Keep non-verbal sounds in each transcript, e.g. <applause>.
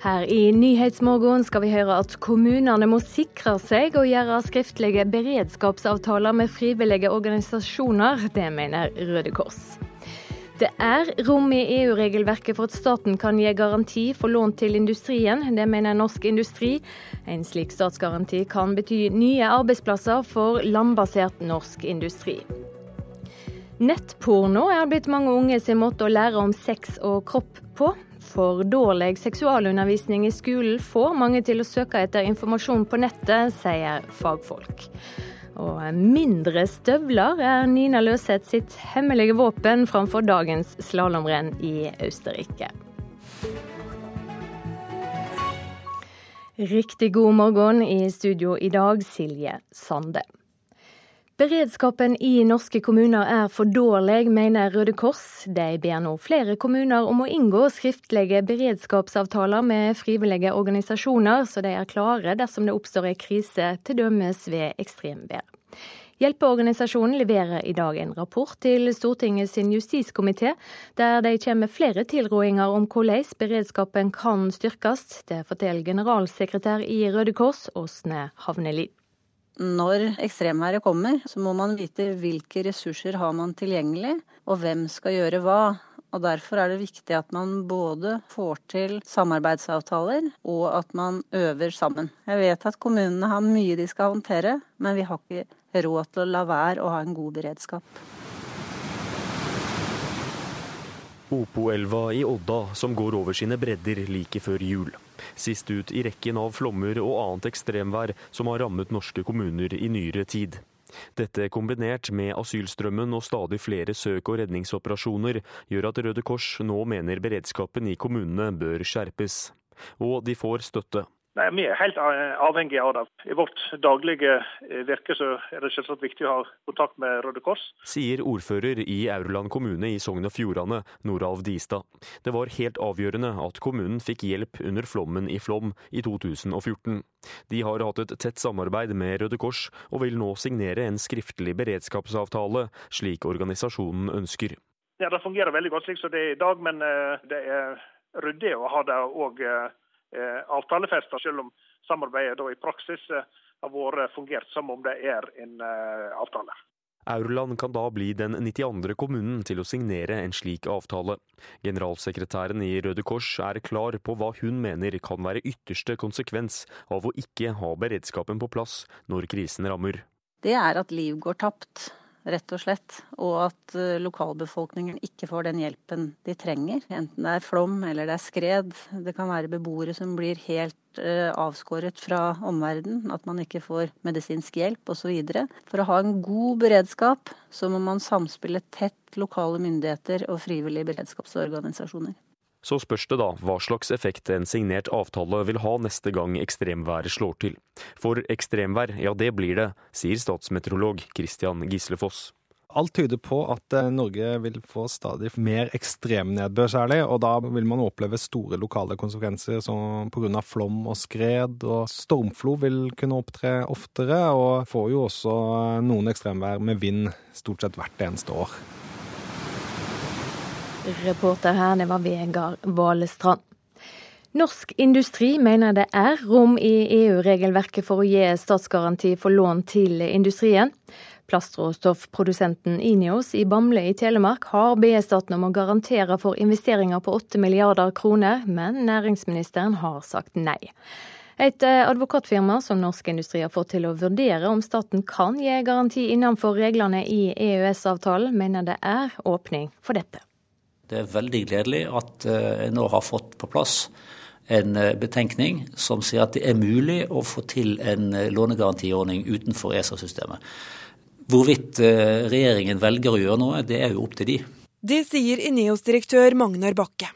Her i Nyhetsmorgen skal vi høre at kommunene må sikre seg å gjøre skriftlige beredskapsavtaler med frivillige organisasjoner. Det mener Røde Kors. Det er rom i EU-regelverket for at staten kan gi garanti for lån til industrien. Det mener Norsk Industri. En slik statsgaranti kan bety nye arbeidsplasser for landbasert norsk industri. Nettporno er blitt mange unge sin måte å lære om sex og kropp på. For dårlig seksualundervisning i skolen får mange til å søke etter informasjon på nettet, sier fagfolk. Og mindre støvler er Nina Løseth sitt hemmelige våpen framfor dagens slalåmrenn i Østerrike. Riktig god morgen i studio i dag, Silje Sande. Beredskapen i norske kommuner er for dårlig, mener Røde Kors. De ber nå flere kommuner om å inngå skriftlige beredskapsavtaler med frivillige organisasjoner, så de er klare dersom det oppstår en krise, t.d. ved ekstremvær. Hjelpeorganisasjonen leverer i dag en rapport til Stortingets justiskomité, der de kommer med flere tilrådinger om hvordan beredskapen kan styrkes. Det forteller generalsekretær i Røde Kors, Åsne Havnelid. Når ekstremværet kommer, så må man vite hvilke ressurser har man tilgjengelig, og hvem skal gjøre hva. Og Derfor er det viktig at man både får til samarbeidsavtaler, og at man øver sammen. Jeg vet at kommunene har mye de skal håndtere, men vi har ikke råd til å la være å ha en god beredskap. Opoelva i Odda som går over sine bredder like før jul. Sist ut i rekken av flommer og annet ekstremvær som har rammet norske kommuner i nyere tid. Dette kombinert med asylstrømmen og stadig flere søk- og redningsoperasjoner gjør at Røde Kors nå mener beredskapen i kommunene bør skjerpes. Og de får støtte. Nei, Vi er helt avhengige av det. I vårt daglige eh, virke så er det selvsagt viktig å ha kontakt med Røde Kors. Sier ordfører i Aurland kommune i Sogn og Fjordane, Noralv Distad. Det var helt avgjørende at kommunen fikk hjelp under flommen i Flom i 2014. De har hatt et tett samarbeid med Røde Kors, og vil nå signere en skriftlig beredskapsavtale, slik organisasjonen ønsker. Ja, Det fungerer veldig godt slik som det er i dag, men eh, det er ryddig å ha det òg avtalefesta, selv om samarbeidet i praksis eh, har vært fungert som om det er en eh, avtale. Aurland kan da bli den 92. kommunen til å signere en slik avtale. Generalsekretæren i Røde Kors er klar på hva hun mener kan være ytterste konsekvens av å ikke ha beredskapen på plass når krisen rammer. Det er at liv går tapt rett og slett. Og at eh, lokalbefolkningen ikke får den hjelpen de trenger. Enten det er flom eller det er skred. Det kan være beboere som blir helt eh, avskåret fra omverdenen. At man ikke får medisinsk hjelp osv. For å ha en god beredskap så må man samspille tett lokale myndigheter og frivillige beredskapsorganisasjoner. Så spørs det da hva slags effekt en signert avtale vil ha neste gang ekstremværet slår til. For ekstremvær, ja det blir det, sier statsmeteorolog Christian Gislefoss. Alt tyder på at eh, Norge vil få stadig mer ekstremnedbør særlig, og da vil man oppleve store lokale konsekvenser som pga. flom og skred. og Stormflo vil kunne opptre oftere, og får jo også noen ekstremvær med vind stort sett hvert eneste år. Reporter her, det var Vegard Valestrand. Norsk industri mener det er rom i EU-regelverket for å gi statsgaranti for lån til industrien. Plastråstoffprodusenten Ineos i Bamble i Telemark har bedt staten om å garantere for investeringer på 8 milliarder kroner, men næringsministeren har sagt nei. Et eh, advokatfirma som Norsk Industri har fått til å vurdere om staten kan gi garanti innenfor reglene i EØS-avtalen, mener det er åpning for dette. Det er veldig gledelig at eh, en nå har fått på plass en eh, betenkning som sier at det er mulig å få til en eh, lånegarantiordning utenfor ESA-systemet. Hvorvidt regjeringen velger å gjøre noe, det er jo opp til de. Det sier Ineos-direktør Magnar Bakke.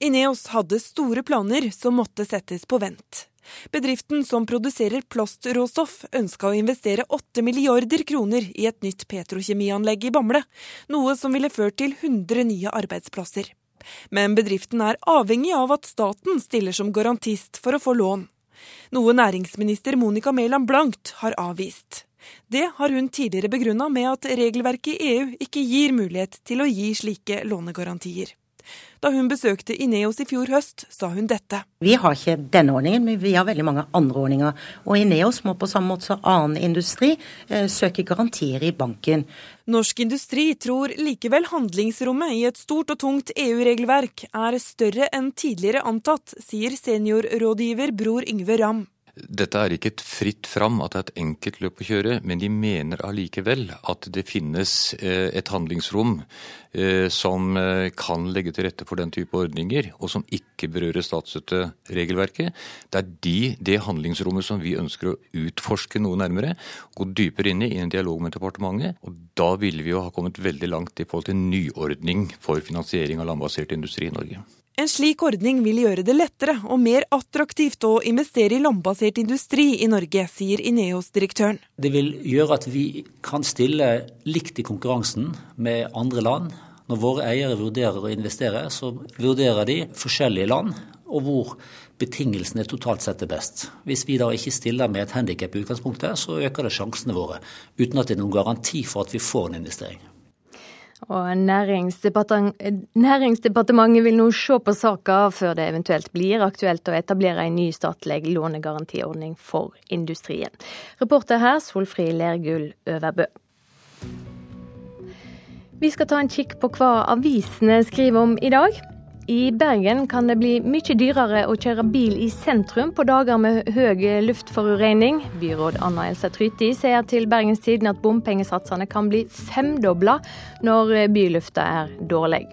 Ineos hadde store planer som måtte settes på vent. Bedriften som produserer plastråstoff, ønska å investere 8 milliarder kroner i et nytt petrokjemianlegg i Bamble, noe som ville ført til 100 nye arbeidsplasser. Men bedriften er avhengig av at staten stiller som garantist for å få lån. Noe næringsminister Monica Mæland blankt har avvist. Det har hun tidligere begrunna med at regelverket i EU ikke gir mulighet til å gi slike lånegarantier. Da hun besøkte Ineos i fjor høst, sa hun dette. Vi har ikke denne ordningen, men vi har veldig mange andre ordninger. Og Ineos må på samme måte som annen industri eh, søke garantier i banken. Norsk Industri tror likevel handlingsrommet i et stort og tungt EU-regelverk er større enn tidligere antatt, sier seniorrådgiver Bror Yngve Ramm. Dette er ikke et fritt fram, at det er et enkelt løp å kjøre, men de mener allikevel at det finnes eh, et handlingsrom eh, som eh, kan legge til rette for den type ordninger, og som ikke berører statsstøtteregelverket. Det er de, det handlingsrommet som vi ønsker å utforske noe nærmere, gå dypere inn i i en dialog med departementet. Og da ville vi jo ha kommet veldig langt i forhold til nyordning for finansiering av landbasert industri i Norge. En slik ordning vil gjøre det lettere og mer attraktivt å investere i landbasert industri i Norge, sier Ineos-direktøren. Det vil gjøre at vi kan stille likt i konkurransen med andre land. Når våre eiere vurderer å investere, så vurderer de forskjellige land og hvor betingelsene totalt sett er best. Hvis vi da ikke stiller med et handikap i utgangspunktet, så øker det sjansene våre, uten at det er noen garanti for at vi får en investering. Og Næringsdepartementet vil nå se på saka før det eventuelt blir aktuelt å etablere en ny statlig lånegarantiordning for industrien. Reporter her Solfrid Lergull Øverbø. Vi skal ta en kikk på hva avisene skriver om i dag. I Bergen kan det bli mye dyrere å kjøre bil i sentrum på dager med høy luftforurensning. Byråd Anna Elsa Tryti sier til Bergens Tidende at bompengesatsene kan bli femdobla når bylufta er dårlig.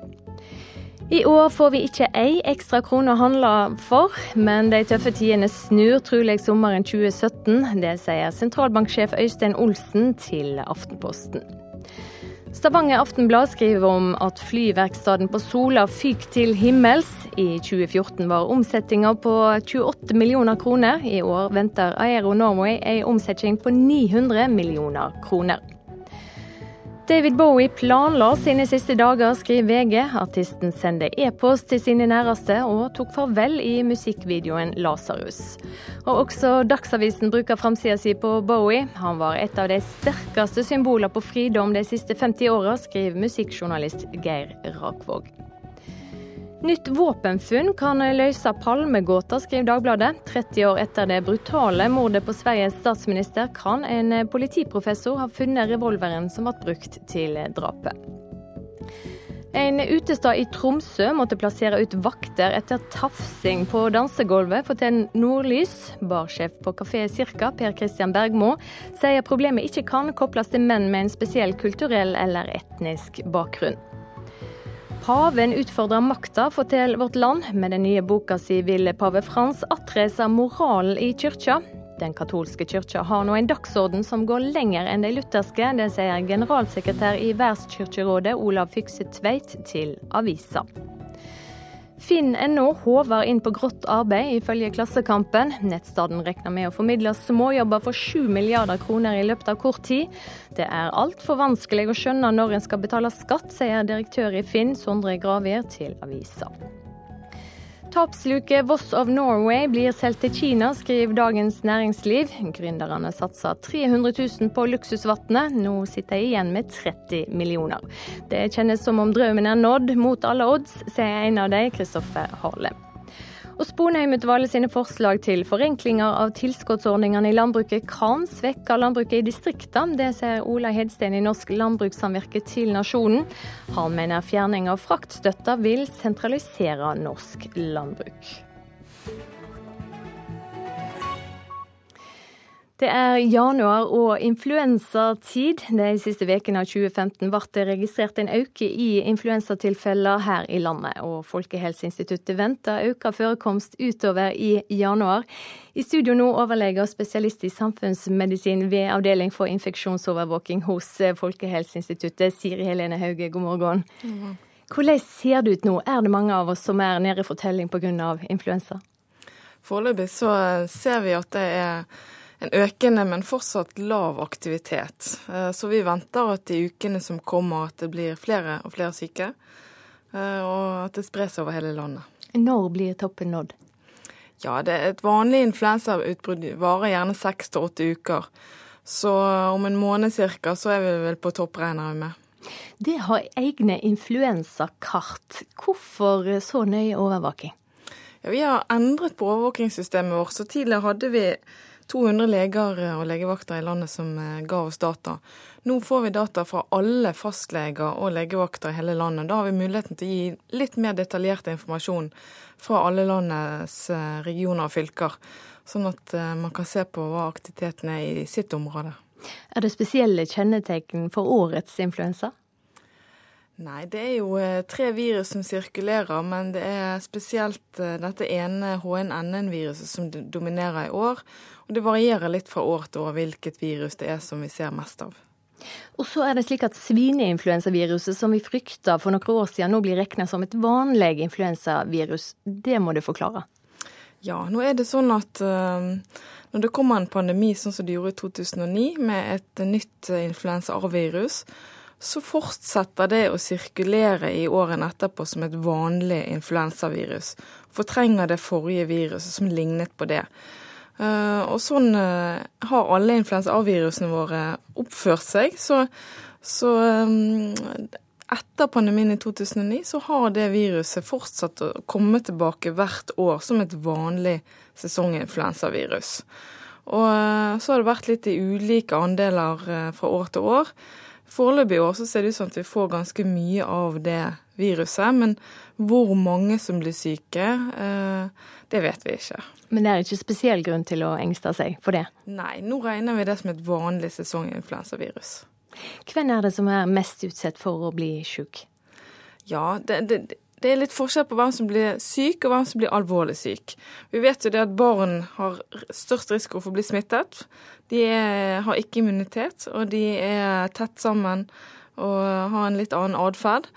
I år får vi ikke ei ekstra krone å handle for, men de tøffe tidene snur trolig sommeren 2017. Det sier sentralbanksjef Øystein Olsen til Aftenposten. Stavanger Aftenblad skriver om at flyverkstedet på Sola fyk til himmels. I 2014 var omsetninga på 28 millioner kroner. I år venter Aero Norway en omsetning på 900 millioner kroner. David Bowie planla sine siste dager, skriver VG. Artisten sendte e-post til sine næreste og tok farvel i musikkvideoen 'Lasarus'. Og også Dagsavisen bruker framsida si på Bowie. Han var et av de sterkeste symboler på fridom de siste 50 åra, skriver musikkjournalist Geir Rakvåg. Nytt våpenfunn kan løse Palmegåta, skriver Dagbladet. 30 år etter det brutale mordet på Sveriges statsminister, kan en politiprofessor ha funnet revolveren som ble brukt til drapet. En utestad i Tromsø måtte plassere ut vakter etter tafsing på dansegulvet, forteller Nordlys. Barsjef på Kafé Cirka, Per Christian Bergmo, sier problemet ikke kan kobles til menn med en spesiell kulturell eller etnisk bakgrunn. Paven utfordrer makta, forteller Vårt Land. Med den nye boka si vil pave Frans attreise moralen i kyrkja. Den katolske kyrkja har nå en dagsorden som går lenger enn de lutherske. Det sier generalsekretær i Verdskirkerådet Olav Fykse Tveit til avisa. Finn.no håver inn på grått arbeid, ifølge Klassekampen. Nettstaden regner med å formidle småjobber for 7 milliarder kroner i løpet av kort tid. Det er altfor vanskelig å skjønne når en skal betale skatt, sier direktør i Finn, Sondre Gravier, til avisa. Tapsluke Voss of Norway blir solgt til Kina, skriver Dagens Næringsliv. Gründerne satser 300 000 på luksusvannet. Nå sitter de igjen med 30 millioner. Det kjennes som om drømmen er nådd mot alle odds, sier en av dem, Kristoffer Harlem. Og Sponheim-utvalget sine forslag til forenklinger av tilskuddsordningene i landbruket kan svekke landbruket i distriktene. Det sier Ola Hedsten i Norsk Landbrukssamvirke til Nasjonen. Han mener fjerning av fraktstøtta vil sentralisere norsk landbruk. Det er januar og influensatid. De siste ukene av 2015 ble det registrert en økning i influensatilfeller her i landet. og Folkehelseinstituttet venter økt forekomst utover i januar. I studio nå overlege og spesialist i samfunnsmedisin ved avdeling for infeksjonsovervåking hos Folkehelseinstituttet, Siri Helene Hauge, god morgen. Hvordan ser det ut nå? Er det mange av oss som er nede i fortelling pga. influensa? Foreløpig så ser vi at det er en økende, men fortsatt lav aktivitet. Eh, så vi venter at i ukene som kommer at det blir flere og flere syke, eh, og at det spres over hele landet. Når blir toppen nådd? Ja, det er Et vanlig influensautbrudd varer gjerne seks til åtte uker. Så om en måned ca. så er vi vel på topp, regner vi med. Det har egne influensakart. Hvorfor så nøye overvåking? Ja, vi har endret på overvåkingssystemet vårt. så Tidligere hadde vi 200 leger og legevakter i landet som eh, ga oss data. Nå får vi data fra alle fastleger og legevakter i hele landet. Da har vi muligheten til å gi litt mer detaljert informasjon fra alle landets eh, regioner og fylker. Sånn at eh, man kan se på hva aktiviteten er i sitt område. Er det spesielle kjennetegn for årets influensa? Nei, det er jo eh, tre virus som sirkulerer, men det er spesielt eh, dette ene HNNN-viruset som dominerer i år. Og det varierer litt fra år til år hvilket virus det er som vi ser mest av. Og så er det slik at Svineinfluensaviruset som vi frykta for noen år siden, nå blir regna som et vanlig influensavirus. Det må du forklare. Ja, nå er det sånn at uh, når det kommer en pandemi sånn som det gjorde i 2009, med et nytt influensa-A-virus, så fortsetter det å sirkulere i årene etterpå som et vanlig influensavirus. Fortrenger det forrige viruset som lignet på det. Uh, og sånn uh, har alle influensa-A-virusene våre oppført seg. Så, så um, etter pandemien i 2009 så har det viruset fortsatt å komme tilbake hvert år som et vanlig sesonginfluensavirus. Og så har det vært litt i ulike andeler fra år til år. Foreløpig år så ser det ut som at vi får ganske mye av det viruset. Men hvor mange som blir syke, eh, det vet vi ikke. Men det er ikke spesiell grunn til å engste seg for det? Nei, nå regner vi det som et vanlig sesonginfluensavirus. Hvem er det som er mest utsatt for å bli syk? Ja, det, det, det er litt forskjell på hvem som blir syk og hvem som blir alvorlig syk. Vi vet jo det at barn har størst risiko for å bli smittet. De er, har ikke immunitet, og de er tett sammen og har en litt annen atferd.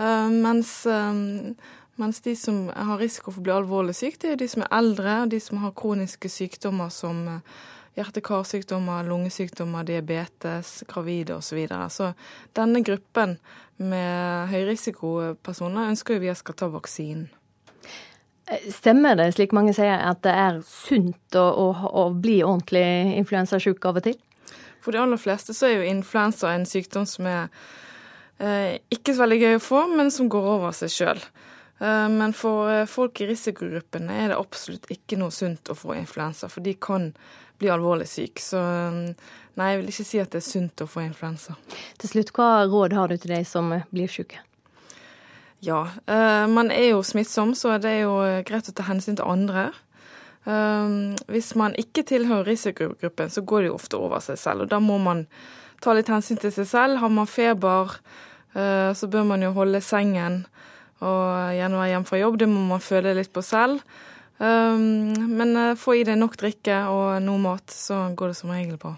Uh, mens, uh, mens, de som har risiko for å bli alvorlig syk, det er de som er eldre, og de som har kroniske sykdommer som uh, hjerte-karsykdommer, lungesykdommer, diabetes, gravide osv. Så, videre. så denne gruppen med høyrisikopersoner ønsker vi at skal ta vaksinen. Stemmer det, slik mange sier, at det er sunt å, å, å bli ordentlig influensasjuk av og til? For de aller fleste så er jo influensa en sykdom som er eh, ikke så veldig gøy å få, men som går over seg sjøl. Eh, men for eh, folk i risikogruppene er det absolutt ikke noe sunt å få influensa, for de kan bli alvorlig syke. Så eh, nei, jeg vil ikke si at det er sunt å få influensa. Til slutt, hva råd har du til de som blir syke? Ja, uh, man er jo smittsom, så det er jo greit å ta hensyn til andre. Uh, hvis man ikke tilhører risikogruppen, så går det jo ofte over seg selv. Og da må man ta litt hensyn til seg selv. Har man feber, uh, så bør man jo holde sengen og gjerne være hjemme fra jobb. Det må man føle litt på selv. Men få i deg nok drikke og noe mat, så går det som regel bra.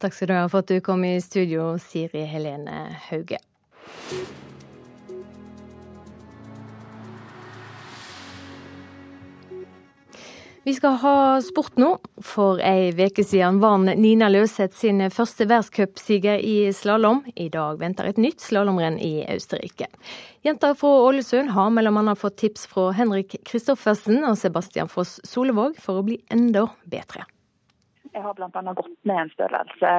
Takk skal du ha for at du kom i studio, Siri Helene Hauge. Vi skal ha sport nå. For ei uke siden vant Nina Løseth sin første verdenscupseier i slalåm. I dag venter et nytt slalåmrenn i Østerrike. Jenta fra Ålesund har bl.a. fått tips fra Henrik Kristoffersen og Sebastian Foss Solevåg for å bli enda bedre. Jeg har bl.a. gått ned en størrelse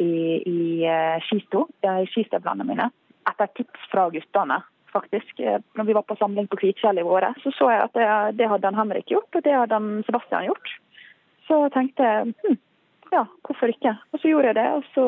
i, i eh, skisto, i skistøvlene mine, etter tips fra guttene faktisk. Eh, når vi var på samling på Kvitfjell i våre, så så jeg at det, det hadde han Henrik gjort, og det hadde han Sebastian gjort. Så tenkte jeg hm, ja, hvorfor ikke? Og så gjorde jeg det, og så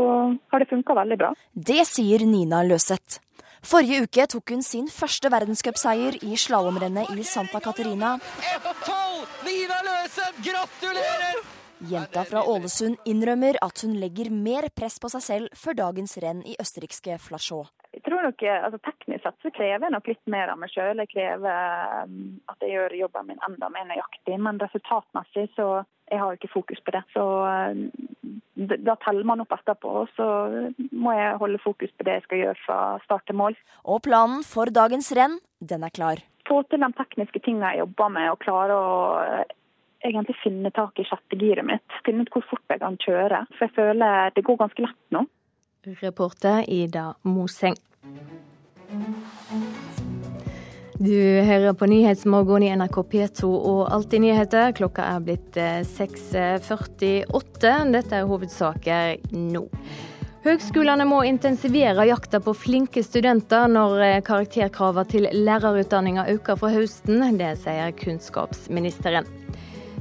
har det funka veldig bra. Det sier Nina Løseth. Forrige uke tok hun sin første verdenscupseier i slalåmrennet i Santa Caterina. 1-12! Nina Løseth, gratulerer! Jenta fra Ålesund innrømmer at hun legger mer press på seg selv før dagens renn i østerrikske Flasjå. Jeg tror nok, altså Teknisk sett så krever jeg nok litt mer av meg sjøl. Jeg krever um, at jeg gjør jobben min enda mer nøyaktig. Men resultatmessig så jeg har ikke fokus på det. Så um, da teller man opp etterpå, og så må jeg holde fokus på det jeg skal gjøre fra start til mål. Og planen for dagens renn, den er klar. Få til de tekniske tingene jeg jobber med, og klare å eh, egentlig finne tak i sjette giret mitt. Finne ut hvor fort jeg kan kjøre. For jeg føler det går ganske lett nå. Reporter Ida Moseng. Du hører på Nyhetsmorgen i NRK P2 og Alltid nyheter. Klokka er blitt 6.48. Eh, Dette er hovedsaker nå. Høgskolene må intensivere jakta på flinke studenter når eh, karakterkravene til lærerutdanninga øker fra høsten. Det sier kunnskapsministeren.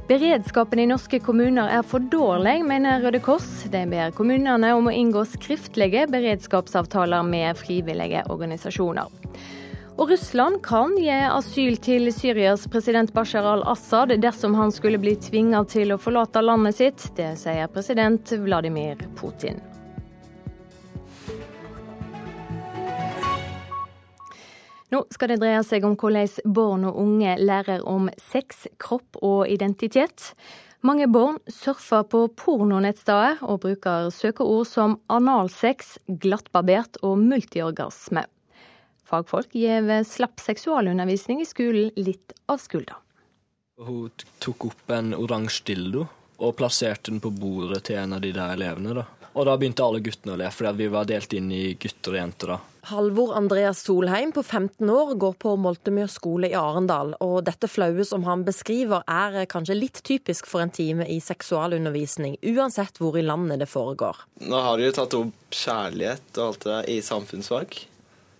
Beredskapen i norske kommuner er for dårlig, mener Røde Kors. De ber kommunene om å inngå skriftlige beredskapsavtaler med frivillige organisasjoner. Og Russland kan gi asyl til Syrias president Bashar al-Assad dersom han skulle bli tvinga til å forlate landet sitt. Det sier president Vladimir Putin. Nå skal det dreie seg om hvordan barn og unge lærer om sex, kropp og identitet. Mange barn surfer på pornonettsteder og bruker søkeord som analsex, glattbarbert og multiorgasme. Fagfolk gir slapp seksualundervisning i skolen litt av skulda. Hun tok opp en oransje dildo og plasserte den på bordet til en av de der elevene. da. Og da begynte alle guttene å le, fordi vi var delt inn i gutter og jenter. da. Halvor Andreas Solheim på 15 år går på Moltemyr skole i Arendal. Og dette flaue som han beskriver er kanskje litt typisk for en time i seksualundervisning, uansett hvor i landet det foregår. Nå har de jo tatt opp kjærlighet og alt det der i samfunnsfag.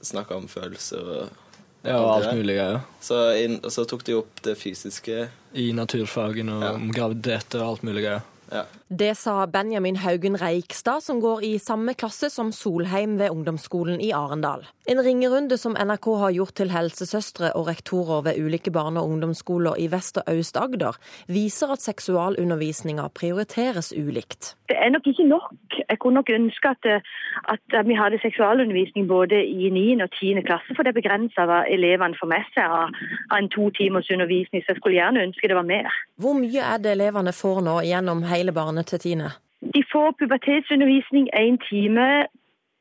Snakka om følelser og Ja, og alt mulig. Ja. Så, inn, og så tok de opp det fysiske. I naturfagene og ja. graviditet og alt mulig. Ja. Ja. Det sa Benjamin Haugen Reikstad, som går i samme klasse som Solheim ved ungdomsskolen i Arendal. En ringerunde som NRK har gjort til helsesøstre og rektorer ved ulike barne- og ungdomsskoler i Vest- og Aust-Agder, viser at seksualundervisninga prioriteres ulikt. Det er nok ikke nok. Jeg kunne nok ønske at, at vi hadde seksualundervisning både i 9. og 10. klasse, for det er begrensa hva elevene får med seg av en to timers undervisning. Så jeg skulle gjerne ønske det var mer. Hvor mye er det elevene får nå gjennom hele barnet til tiende? De får pubertetsundervisning én time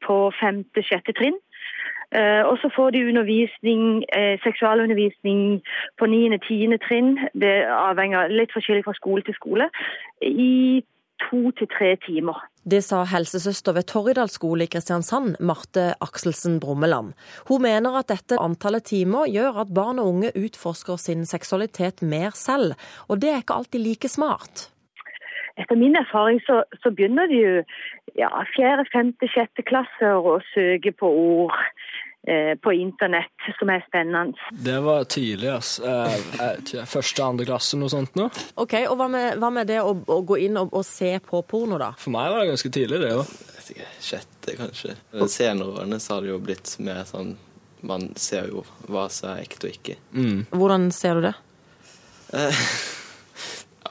på femte-sjette trinn. Uh, og så får de undervisning, uh, seksualundervisning på niende-tiende trinn. Det avhenger litt forskjellig fra skole til skole. I to til tre timer. Det sa helsesøster ved Torridal skole i Kristiansand, Marte Akselsen Brummeland. Hun mener at dette antallet timer gjør at barn og unge utforsker sin seksualitet mer selv, og det er ikke alltid like smart. Etter min erfaring så, så begynner de jo ja, fjerde, femte, sjette klasse å søke på ord eh, på internett som er spennende. Det var tidlig, altså. Eh, første, andre klasse, noe sånt nå. Ok, og Hva med, hva med det å, å, gå inn og, og, se på porno, da? For meg var det ganske tidlig, det òg. Sjette, kanskje. De senere årene så har det jo blitt mer sånn Man ser jo hva som er ekte og ikke. Mm. Hvordan ser du det? <laughs>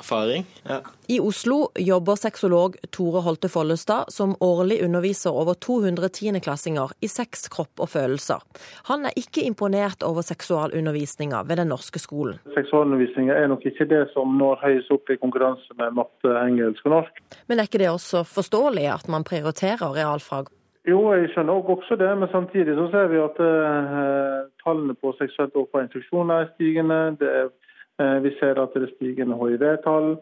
erfaring. Ja. I Oslo jobber sexolog Tore Holte Follestad, som årlig underviser over 200 tiendeklassinger i sex, kropp og følelser. Han er ikke imponert over seksualundervisninga ved den norske skolen. Seksualundervisninga er nok ikke det som når høyest opp i konkurranse med matte, engelsk og norsk. Men er ikke det også forståelig at man prioriterer realfag? Jo, jeg skjønner også det, men samtidig så ser vi at eh, tallene på seksuelt overfor instruksjoner er stigende. Det er vi ser at det er stigende hiv-tall.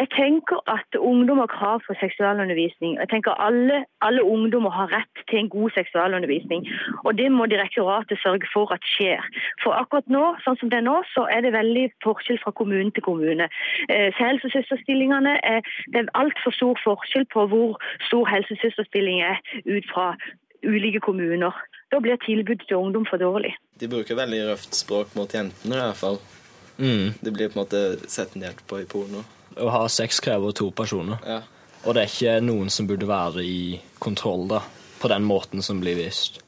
Jeg tenker at ungdom har krav for seksualundervisning. Jeg tenker alle, alle ungdommer har rett til en god seksualundervisning. Og det må direktoratet sørge for at skjer. For akkurat nå, sånn som det er nå, så er det veldig forskjell fra kommune til kommune. Eh, helsesøsterstillingene er, Det er altfor stor forskjell på hvor stor helsesøsterstilling er ut fra ulike kommuner. Da blir tilbudet til ungdom for dårlig. De bruker veldig røft språk mot jentene i hvert fall. Mm. Det blir på en måte sett ned på i porno. Å ha sex krever to personer. Ja. Og det er ikke noen som burde være i kontroll da, på den måten som blir vist.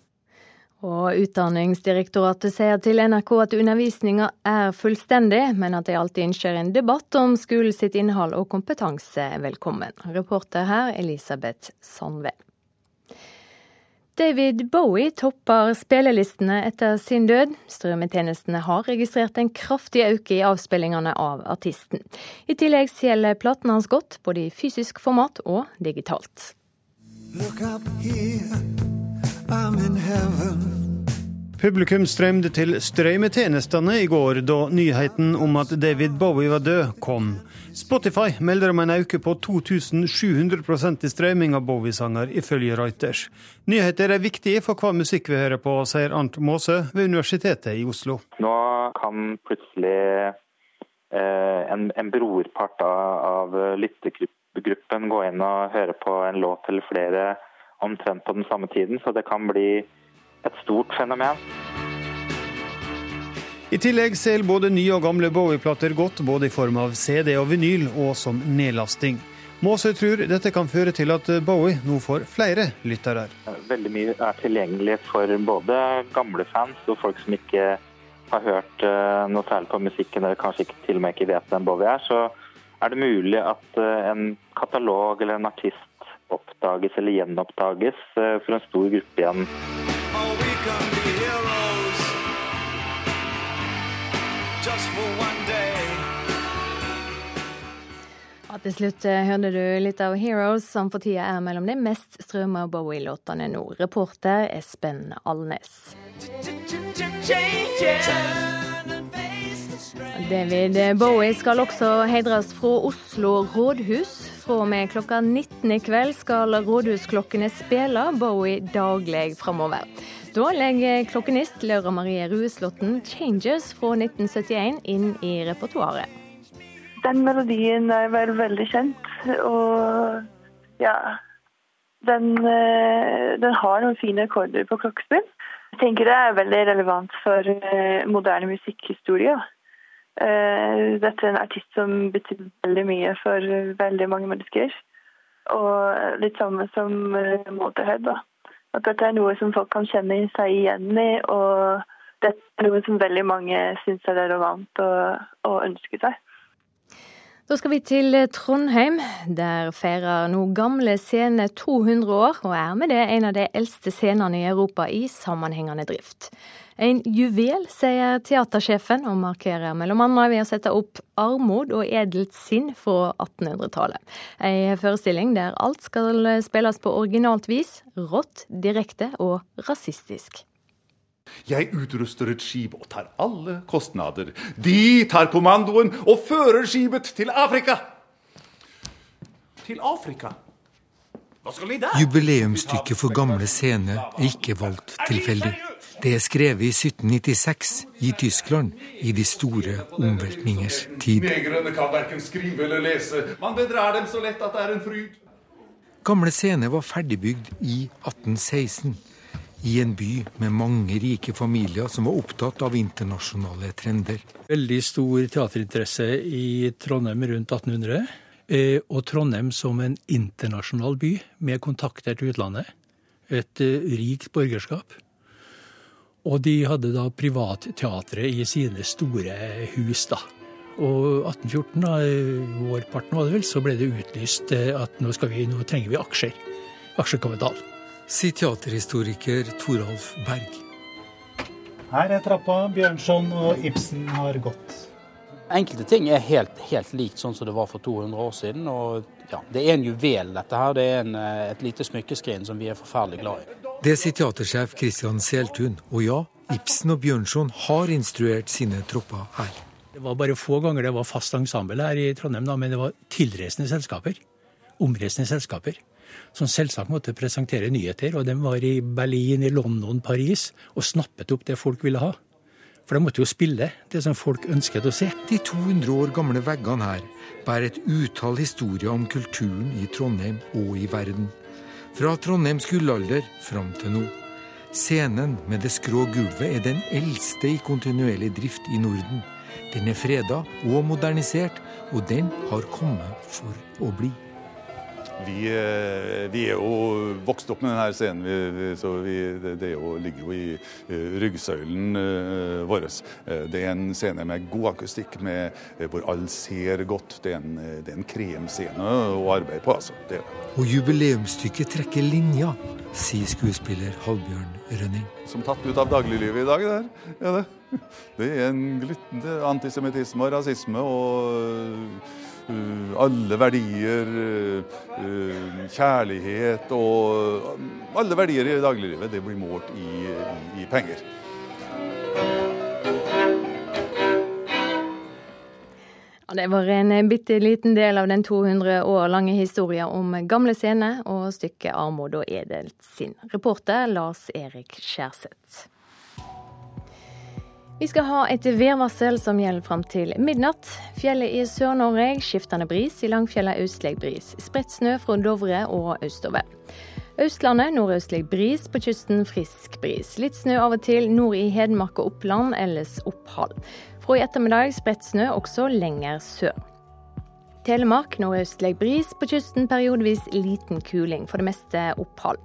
Og Utdanningsdirektoratet sier til NRK at undervisninga er fullstendig, men at de alltid ønsker en debatt om skolen sitt innhold og kompetanse velkommen. Reporter her Elisabeth Sandve. David Bowie topper spillelistene etter sin død. Strømmetjenestene har registrert en kraftig økning i avspillingene av artisten. I tillegg selger platene hans godt, både i fysisk format og digitalt. Publikum strømde til strømmetjenestene i går, da nyheten om at David Bowie var død, kom. Spotify melder om en økning på 2700% i strømming av Bowie-sanger, ifølge Reuters. Nyheter er viktige for hva musikk vi hører på, sier Arnt Maase ved Universitetet i Oslo. Nå kan plutselig eh, en, en, brorpart av, av lyttergruppen gå inn og høre på en låt eller flere omtrent på den samme tiden, så det kan bli et stort fenomen. I tillegg selger både nye og gamle Bowie-plater godt, både i form av CD og vinyl, og som nedlasting. Måsøy tror dette kan føre til at Bowie nå får flere lyttere. Veldig mye er tilgjengelig for både gamle fans og folk som ikke har hørt eh, noe særlig på musikken, eller kanskje ikke, til og med ikke vet hvem Bowie er. Så er det mulig at eh, en katalog eller en artist oppdages eller gjenoppdages eh, for en stor gruppe igjen. Ja, til slutt hører hørte du litt av Heroes, som for tida er mellom de mest strømma Bowie-låtene nå. Reporter Espen Alnes. David Bowie skal også heidres fra Oslo rådhus. Fra og med klokka 19 i kveld skal rådhusklokkene spille Bowie daglig framover. Da legger klokkenist Laura Marie Rueslåtten 'Changes' fra 1971 inn i repertoaret. Den melodien er vel veldig kjent, og ja Den, eh, den har noen fine akkorder på klokkespill. Jeg tenker det er veldig relevant for eh, moderne musikkhistorie. Eh, dette er en artist som betyr veldig mye for veldig mange mennesker. Og litt samme som Motorhead. da. At dette er noe som folk kan kjenne seg igjen i, og dette er noe som veldig mange syns er relevant å ønske seg. Da skal vi til Trondheim. Der feirer nå Gamle Scene 200 år, og er med det en av de eldste scenene i Europa i sammenhengende drift. En juvel, sier teatersjefen, og markerer bl.a. ved å sette opp Armod og edelt sinn fra 1800-tallet. En forestilling der alt skal spilles på originalt vis, rått, direkte og rasistisk. Jeg utruster et skip og tar alle kostnader. De tar kommandoen og fører skipet til Afrika. Til Afrika? Hva skal de der? Jubileumsstykket for Gamle Scene er ikke valgt tilfeldig. Det er skrevet i 1796 i Tyskland, i de store omveltningers tid. Negrene kan verken skrive eller lese. Man bedrar dem så lett at det er en fryd. Gamle Scene var ferdigbygd i 1816 i en by med mange rike familier som var opptatt av internasjonale trender. Veldig stor teaterinteresse i Trondheim rundt 1800. Eh, og Trondheim som en internasjonal by med kontakter til utlandet. Et eh, rikt borgerskap. Og de hadde da privatteatre i sine store hus, da. Og 1814, da, eh, vårparten var det vel, så ble det utlyst at nå, vi, nå trenger vi aksjer. Aksjekapital sier teaterhistoriker Toralf Berg. Her er trappa Bjørnson og Ibsen har gått. Enkelte ting er helt, helt likt sånn som det var for 200 år siden. og ja, Det er en juvel, dette her. Det er en, eh, et lite smykkeskrin som vi er forferdelig glad i. Det sier teatersjef Christian Seltun. Og ja, Ibsen og Bjørnson har instruert sine tropper her. Det var bare få ganger det var fast ensemble her i Trondheim, da, men det var tilreisende selskaper. Omreisende selskaper som selvsagt måtte presentere nyheter. Og de var i Berlin, i London, Paris og snappet opp det folk ville ha. For de måtte jo spille det som folk ønsket å se. De 200 år gamle veggene her bærer et utall historier om kulturen i Trondheim og i verden. Fra Trondheims gullalder fram til nå. Scenen med det skrå gulvet er den eldste i kontinuerlig drift i Norden. Den er freda og modernisert, og den har kommet for å bli. Vi, eh, vi, er jo vokst opp med denne scenen, vi, vi, så det, det jo, ligger jo i uh, ryggsøylen uh, vår. Det er en scene med god akustikk, med, hvor alle ser godt. Det er en, det er en kremscene å arbeide på. altså. Det Og jubileumsstykket trekker linja, sier skuespiller Halbjørn Rønning. Som tatt ut av dagliglivet i dag, det er Ja, det. <laughs> det er en glittende antisemittisme og rasisme. og Eh, alle verdier, eh, eh, kjærlighet og alle verdier i dagliglivet, det blir målt i, i, i penger. Det var en bitte liten del av den 200 år lange historien om gamle scener og stykket 'Armod og edelt sinn'. Reporter Lars Erik Skjærseth. Vi skal ha et værvarsel som gjelder fram til midnatt. Fjellet i Sør-Norge skiftende bris, i Langfjellet østlig bris. Spredt snø fra Dovre og østover. Østlandet nordøstlig bris, på kysten frisk bris. Litt snø av og til nord i Hedmark og Oppland, ellers opphold. Fra i ettermiddag spredt snø også lenger sør. Telemark nordøstlig bris, på kysten periodevis liten kuling, for det meste opphold.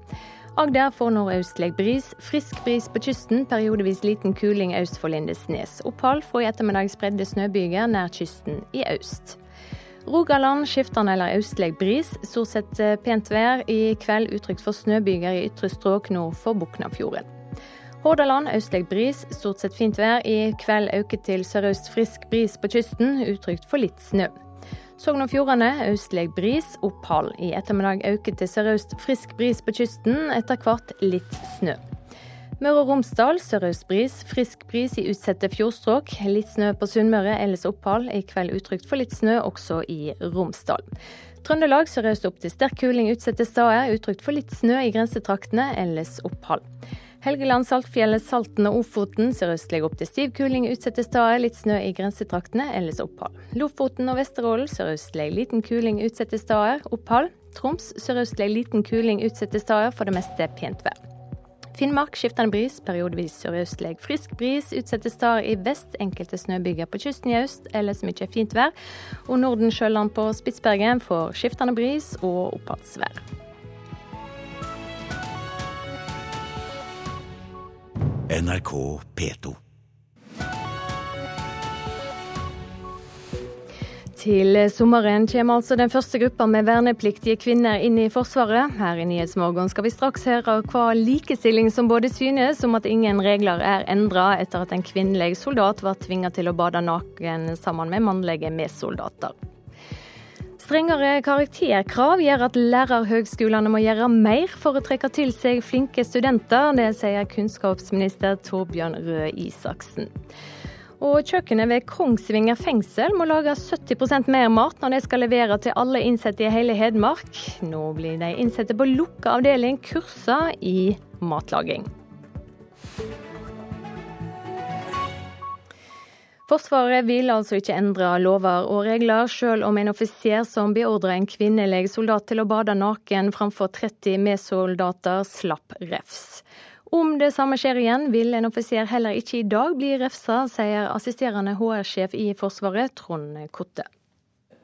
Agder får nordøstlig bris. Frisk bris på kysten, periodevis liten kuling øst for Lindesnes. Opphold fra i ettermiddag spredde snøbyger nær kysten i øst. Rogaland skiftende eller østlig bris. Stort sett eh, pent vær. I kveld utrygt for snøbyger i ytre strøk nord for Buknafjorden. Hordaland østlig bris, stort sett fint vær. I kveld øker til sørøst frisk bris på kysten, utrygt for litt snø. Sogn og Fjordane østlig bris, opphold. I ettermiddag øker til sørøst frisk bris på kysten, etter hvert litt snø. Møre og Romsdal sørøst bris, frisk bris i utsatte fjordstrøk. Litt snø på Sunnmøre, ellers opphold. I kveld utrygt for litt snø også i Romsdal. Trøndelag sørøst opp til sterk kuling utsatte steder. Utrygt for litt snø i grensetraktene, ellers opphold. Helgeland, Saltfjellet, Salten og Ofoten sørøstlig opp til stiv kuling utsatte steder. Litt snø i grensetraktene, ellers opphold. Lofoten og Vesterålen sørøstlig liten kuling utsatte steder. Opphold. Troms sørøstlig liten kuling utsatte steder, for det meste pent vær. Finnmark skiftende bris, periodevis sørøstlig frisk bris. Utsatte steder i vest, enkelte snøbyger på kysten i øst, ellers mye fint vær. Og Nordensjøland på Spitsbergen får skiftende bris og oppholdsvær. NRK P2. Til sommeren kommer altså den første gruppa med vernepliktige kvinner inn i Forsvaret. Her i Nyhetsmorgen skal vi straks høre hva likestilling som både synes om at ingen regler er endra etter at en kvinnelig soldat var tvinga til å bade naken sammen med mannlige medsoldater. Strengere karakterkrav gjør at lærerhøgskolene må gjøre mer for å trekke til seg flinke studenter. Det sier kunnskapsminister Torbjørn Røe Isaksen. Og kjøkkenet ved Kongsvinger fengsel må lage 70% mer mat når de skal levere til alle innsatte i hele Hedmark. Nå blir de innsatte på lukka avdeling kursa i matlaging. Forsvaret vil altså ikke endre lover og regler, selv om en offiser som beordrer en kvinnelig soldat til å bade naken framfor 30 medsoldater, slapp refs. Om det samme skjer igjen, vil en offiser heller ikke i dag bli refsa, sier assisterende HR-sjef i Forsvaret, Trond Kotte.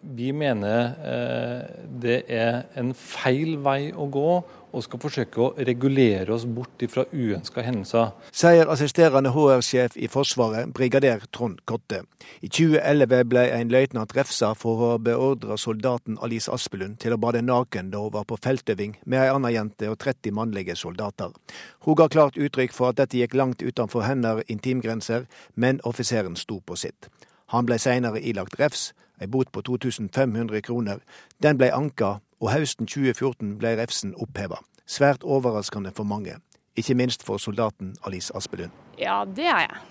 Vi mener eh, det er en feil vei å gå og skal forsøke å regulere oss bort fra uønska hendelser. Sier assisterende HR-sjef i Forsvaret, brigader Trond Kotte. I 2011 ble en løytnant refsa for å beordre soldaten Alice Aspelund til å bade naken da hun var på feltøving med ei anna jente og 30 mannlige soldater. Hun ga klart uttrykk for at dette gikk langt utenfor hennes intimgrenser, men offiseren sto på sitt. Han ble senere ilagt refs, ei bot på 2500 kroner. Den ble anka, og høsten 2014 ble refsen oppheva. Svært overraskende for mange, ikke minst for soldaten Alice Aspelund. Ja, det er jeg.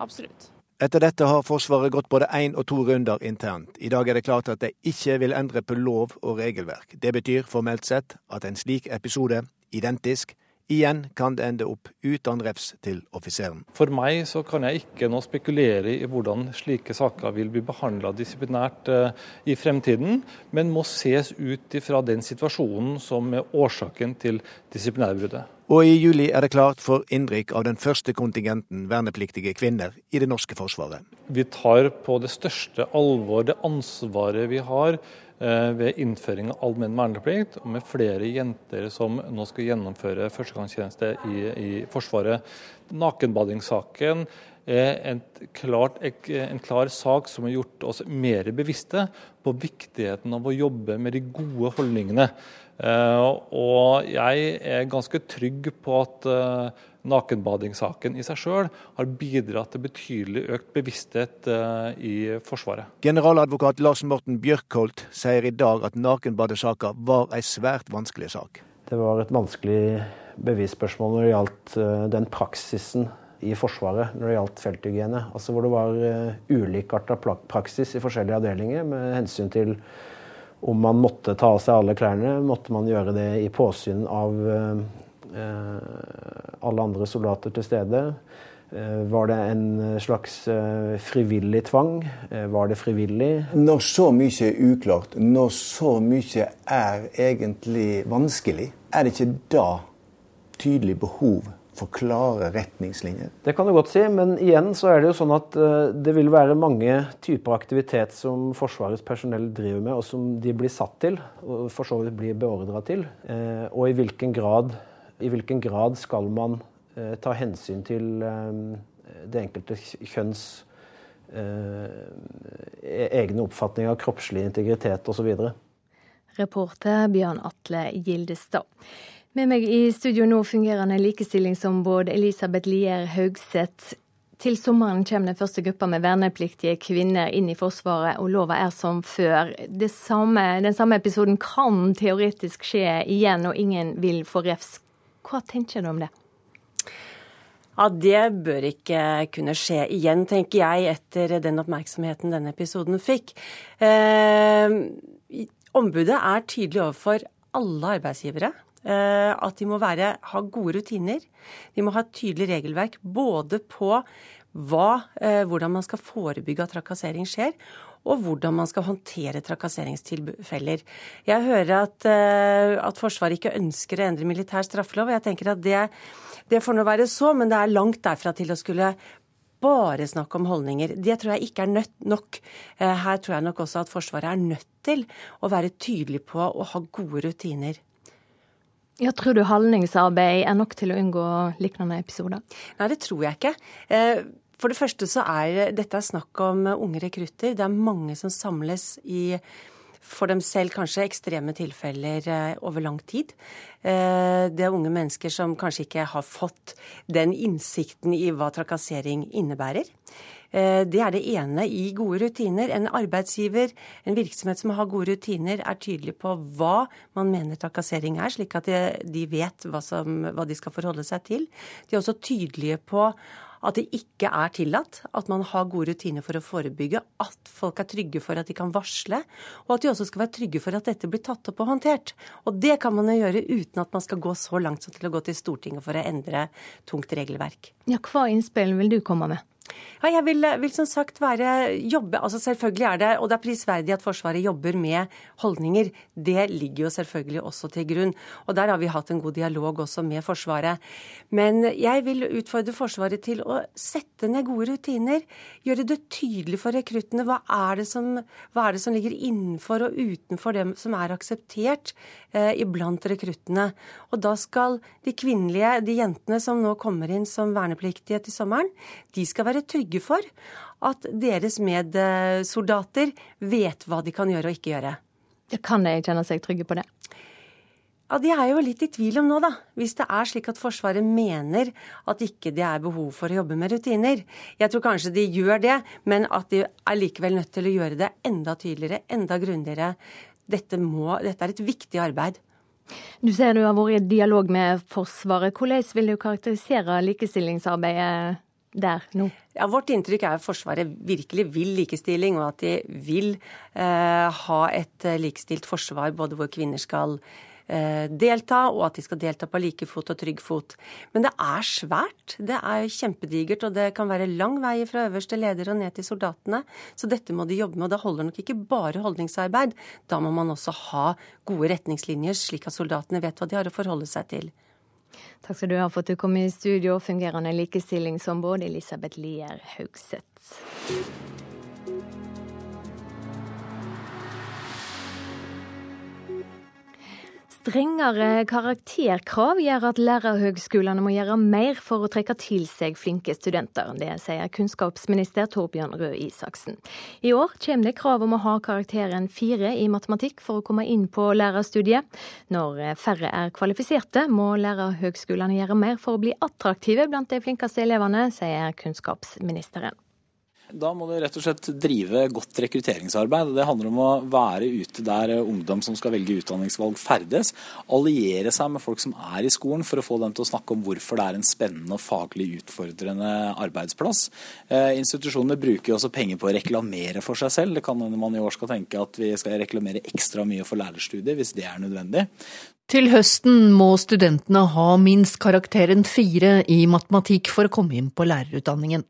Absolutt. Etter dette har Forsvaret gått både én og to runder internt. I dag er det klart at de ikke vil endre på lov og regelverk. Det betyr formelt sett at en slik episode, identisk, Igjen kan det ende opp uten refs til offiseren. For meg så kan jeg ikke nå spekulere i hvordan slike saker vil bli behandla disiplinært eh, i fremtiden, men må ses ut ifra den situasjonen som er årsaken til disiplinærbruddet. Og i juli er det klart for innrykk av den første kontingenten vernepliktige kvinner i det norske forsvaret. Vi tar på det største alvor det ansvaret vi har ved innføring av allmenn verneplikt, og med flere jenter som nå skal gjennomføre førstegangstjeneste i, i Forsvaret. Nakenbadingssaken er klart, en klar sak som har gjort oss mer bevisste på viktigheten av å jobbe med de gode holdningene. Eh, og jeg er ganske trygg på at eh, nakenbadingssaken i seg sjøl har bidratt til betydelig økt bevissthet eh, i Forsvaret. Generaladvokat Lars Morten Bjørkholt sier i dag at nakenbadesaka var ei svært vanskelig sak. Det var et vanskelig bevisspørsmål når det gjaldt eh, den praksisen i Forsvaret når det gjaldt felthygiene. Altså hvor det var uh, ulikarta praksis i forskjellige avdelinger med hensyn til om man måtte ta av seg alle klærne, måtte man gjøre det i påsyn av Eh, alle andre soldater til stede. Eh, var det en slags eh, frivillig tvang? Eh, var det frivillig? Når så mye er uklart, når så mye er egentlig vanskelig, er det ikke da tydelig behov for klare retningslinjer? Det kan du godt si, men igjen så er det jo sånn at det vil være mange typer aktivitet som Forsvarets personell driver med, og som de blir satt til, og for så vidt blir beordra til. Og i hvilken grad, i hvilken grad skal man Eh, ta hensyn til eh, det enkelte kjønns eh, e-, egne oppfatning av kroppslig integritet osv. Reporter Bjørn Atle Gildestad. Med meg i studio nå fungerende likestillingsombud Elisabeth Lier Haugseth. Til sommeren kommer den første gruppa med vernepliktige kvinner inn i Forsvaret, og lova er som før. Samme, den samme episoden kan teoretisk skje igjen, og ingen vil få refs. Hva tenker du om det? Ja, Det bør ikke kunne skje igjen, tenker jeg, etter den oppmerksomheten denne episoden fikk. Eh, ombudet er tydelig overfor alle arbeidsgivere. Eh, at de må være, ha gode rutiner. De må ha et tydelig regelverk både på hva, eh, hvordan man skal forebygge at trakassering skjer, og hvordan man skal håndtere trakasseringstilfeller. Jeg hører at, eh, at Forsvaret ikke ønsker å endre militær straffelov. og jeg tenker at det det får nå være så, men det er langt derfra til å skulle bare snakke om holdninger. Det tror jeg ikke er nødt nok. Eh, her tror jeg nok også at Forsvaret er nødt til å være tydelig på å ha gode rutiner. Ja, Tror du holdningsarbeid er nok til å unngå lignende episoder? Nei, det tror jeg ikke. For det første så er dette snakk om unge rekrutter. Det er mange som samles i for dem selv kanskje ekstreme tilfeller eh, over lang tid. Eh, det er unge mennesker som kanskje ikke har fått den innsikten i hva trakassering innebærer. Eh, det er det ene i gode rutiner. En arbeidsgiver, en virksomhet som har gode rutiner, er tydelig på hva man mener trakassering er, slik at de vet hva, som, hva de skal forholde seg til. De er også tydelige på at det ikke er tillatt, at man har gode rutiner for å forebygge, at folk er trygge for at de kan varsle, og at de også skal være trygge for at dette blir tatt opp og håndtert. Og det kan man jo gjøre uten at man skal gå så langt som til å gå til Stortinget for å endre tungt regelverk. Ja, Hva innspill vil du komme med? Ja, jeg vil, vil, som sagt være jobbe, altså Selvfølgelig er det og det er prisverdig at Forsvaret jobber med holdninger. Det ligger jo selvfølgelig også til grunn. Og der har vi hatt en god dialog også med Forsvaret. Men jeg vil utfordre Forsvaret til å sette ned gode rutiner. Gjøre det tydelig for rekruttene hva er det som, er det som ligger innenfor og utenfor det som er akseptert eh, iblant rekruttene. Og da skal de kvinnelige, de jentene som nå kommer inn som vernepliktige til sommeren, de skal være trygge for at deres medsoldater vet hva de kan gjøre og ikke gjøre. Kan de kjenne seg trygge på det? Ja, De er jo litt i tvil om nå, da. Hvis det er slik at Forsvaret mener at ikke det er behov for å jobbe med rutiner. Jeg tror kanskje de gjør det, men at de er likevel nødt til å gjøre det enda tydeligere, enda grundigere. Dette, må, dette er et viktig arbeid. Du sier du har vært i dialog med Forsvaret. Hvordan vil du karakterisere likestillingsarbeidet der nå? Ja, Vårt inntrykk er at Forsvaret virkelig vil likestilling, og at de vil eh, ha et eh, likestilt forsvar både hvor kvinner skal eh, delta, og at de skal delta på like fot og trygg fot. Men det er svært. Det er kjempedigert, og det kan være lang vei fra øverste leder og ned til soldatene. Så dette må de jobbe med, og da holder nok ikke bare holdningsarbeid. Da må man også ha gode retningslinjer, slik at soldatene vet hva de har å forholde seg til. Takk skal du ha for at du kom i studio, fungerende likestillingsombud Elisabeth Lier Haugseth. Strengere karakterkrav gjør at lærerhøgskolene må gjøre mer for å trekke til seg flinke studenter. Det sier kunnskapsminister Torbjørn Røe Isaksen. I år kommer det krav om å ha karakteren fire i matematikk for å komme inn på lærerstudiet. Når færre er kvalifiserte, må lærerhøgskolene gjøre mer for å bli attraktive blant de flinkeste elevene, sier kunnskapsministeren. Da må du rett og slett drive godt rekrutteringsarbeid. Det handler om å være ute der ungdom som skal velge utdanningsvalg ferdes. Alliere seg med folk som er i skolen for å få dem til å snakke om hvorfor det er en spennende og faglig utfordrende arbeidsplass. Eh, institusjonene bruker også penger på å reklamere for seg selv. Det kan hende man i år skal tenke at vi skal reklamere ekstra mye for lærerstudiet hvis det er nødvendig. Til høsten må studentene ha minst karakteren fire i matematikk for å komme inn på lærerutdanningen.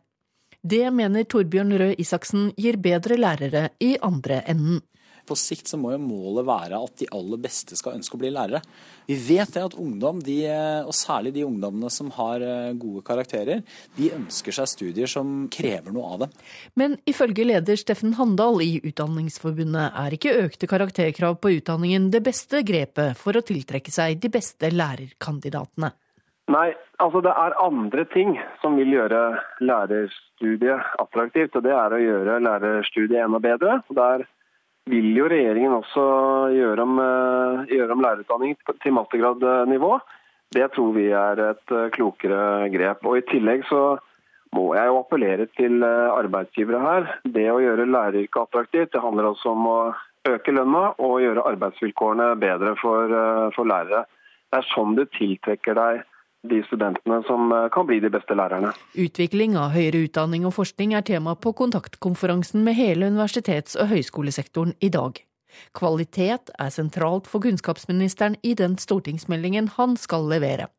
Det mener Torbjørn Røe Isaksen gir bedre lærere i andre enden. På sikt så må jo målet være at de aller beste skal ønske å bli lærere. Vi vet det at ungdom, de, og særlig de ungdommene som har eh, gode karakterer, de ønsker seg studier som krever noe av dem. Men ifølge leder Steffen Handal i Utdanningsforbundet er ikke økte karakterkrav på utdanningen det beste grepet for å tiltrekke seg de beste lærerkandidatene. Nei, altså det er andre ting som vil gjøre lærerstudiet attraktivt. Og det er å gjøre lærerstudiet enda bedre. Der vil jo regjeringen også gjøre om, eh, gjøre om lærerutdanning til mattegradnivå. Det tror vi er et eh, klokere grep. Og I tillegg så må jeg jo appellere til eh, arbeidsgivere her. Det å gjøre læreryrket attraktivt, det handler også om å øke lønna og gjøre arbeidsvilkårene bedre for, for lærere. Det er sånn du tiltrekker deg de studentene som eh, kan bli de beste lærerne. Utvikling av høyere utdanning og forskning er tema på kontaktkonferansen med hele universitets- og høyskolesektoren i dag. Kvalitet er sentralt for kunnskapsministeren i den stortingsmeldingen han skal levere.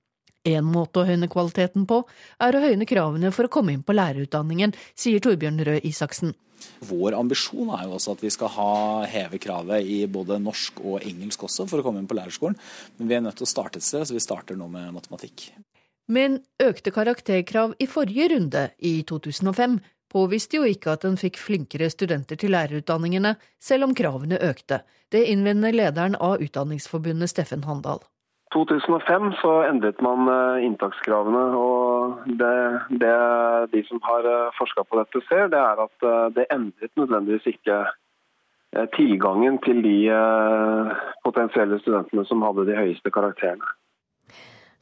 En måte å høyne kvaliteten på, er å høyne kravene for å komme inn på lærerutdanningen, sier Torbjørn Røe Isaksen. Vår ambisjon er jo også at vi skal ha heve kravet i både norsk og engelsk også for å komme inn på lærerskolen. Men vi er nødt til å starte et sted, så vi starter nå med matematikk. Men økte karakterkrav i forrige runde, i 2005, påviste jo ikke at en fikk flinkere studenter til lærerutdanningene, selv om kravene økte. Det innvender lederen av Utdanningsforbundet, Steffen Handal. 2005 så endret man eh, inntakskravene. og det, det De som har eh, forska på dette ser, det er at eh, det endret nødvendigvis ikke tilgangen til de potensielle studentene som hadde de høyeste karakterene.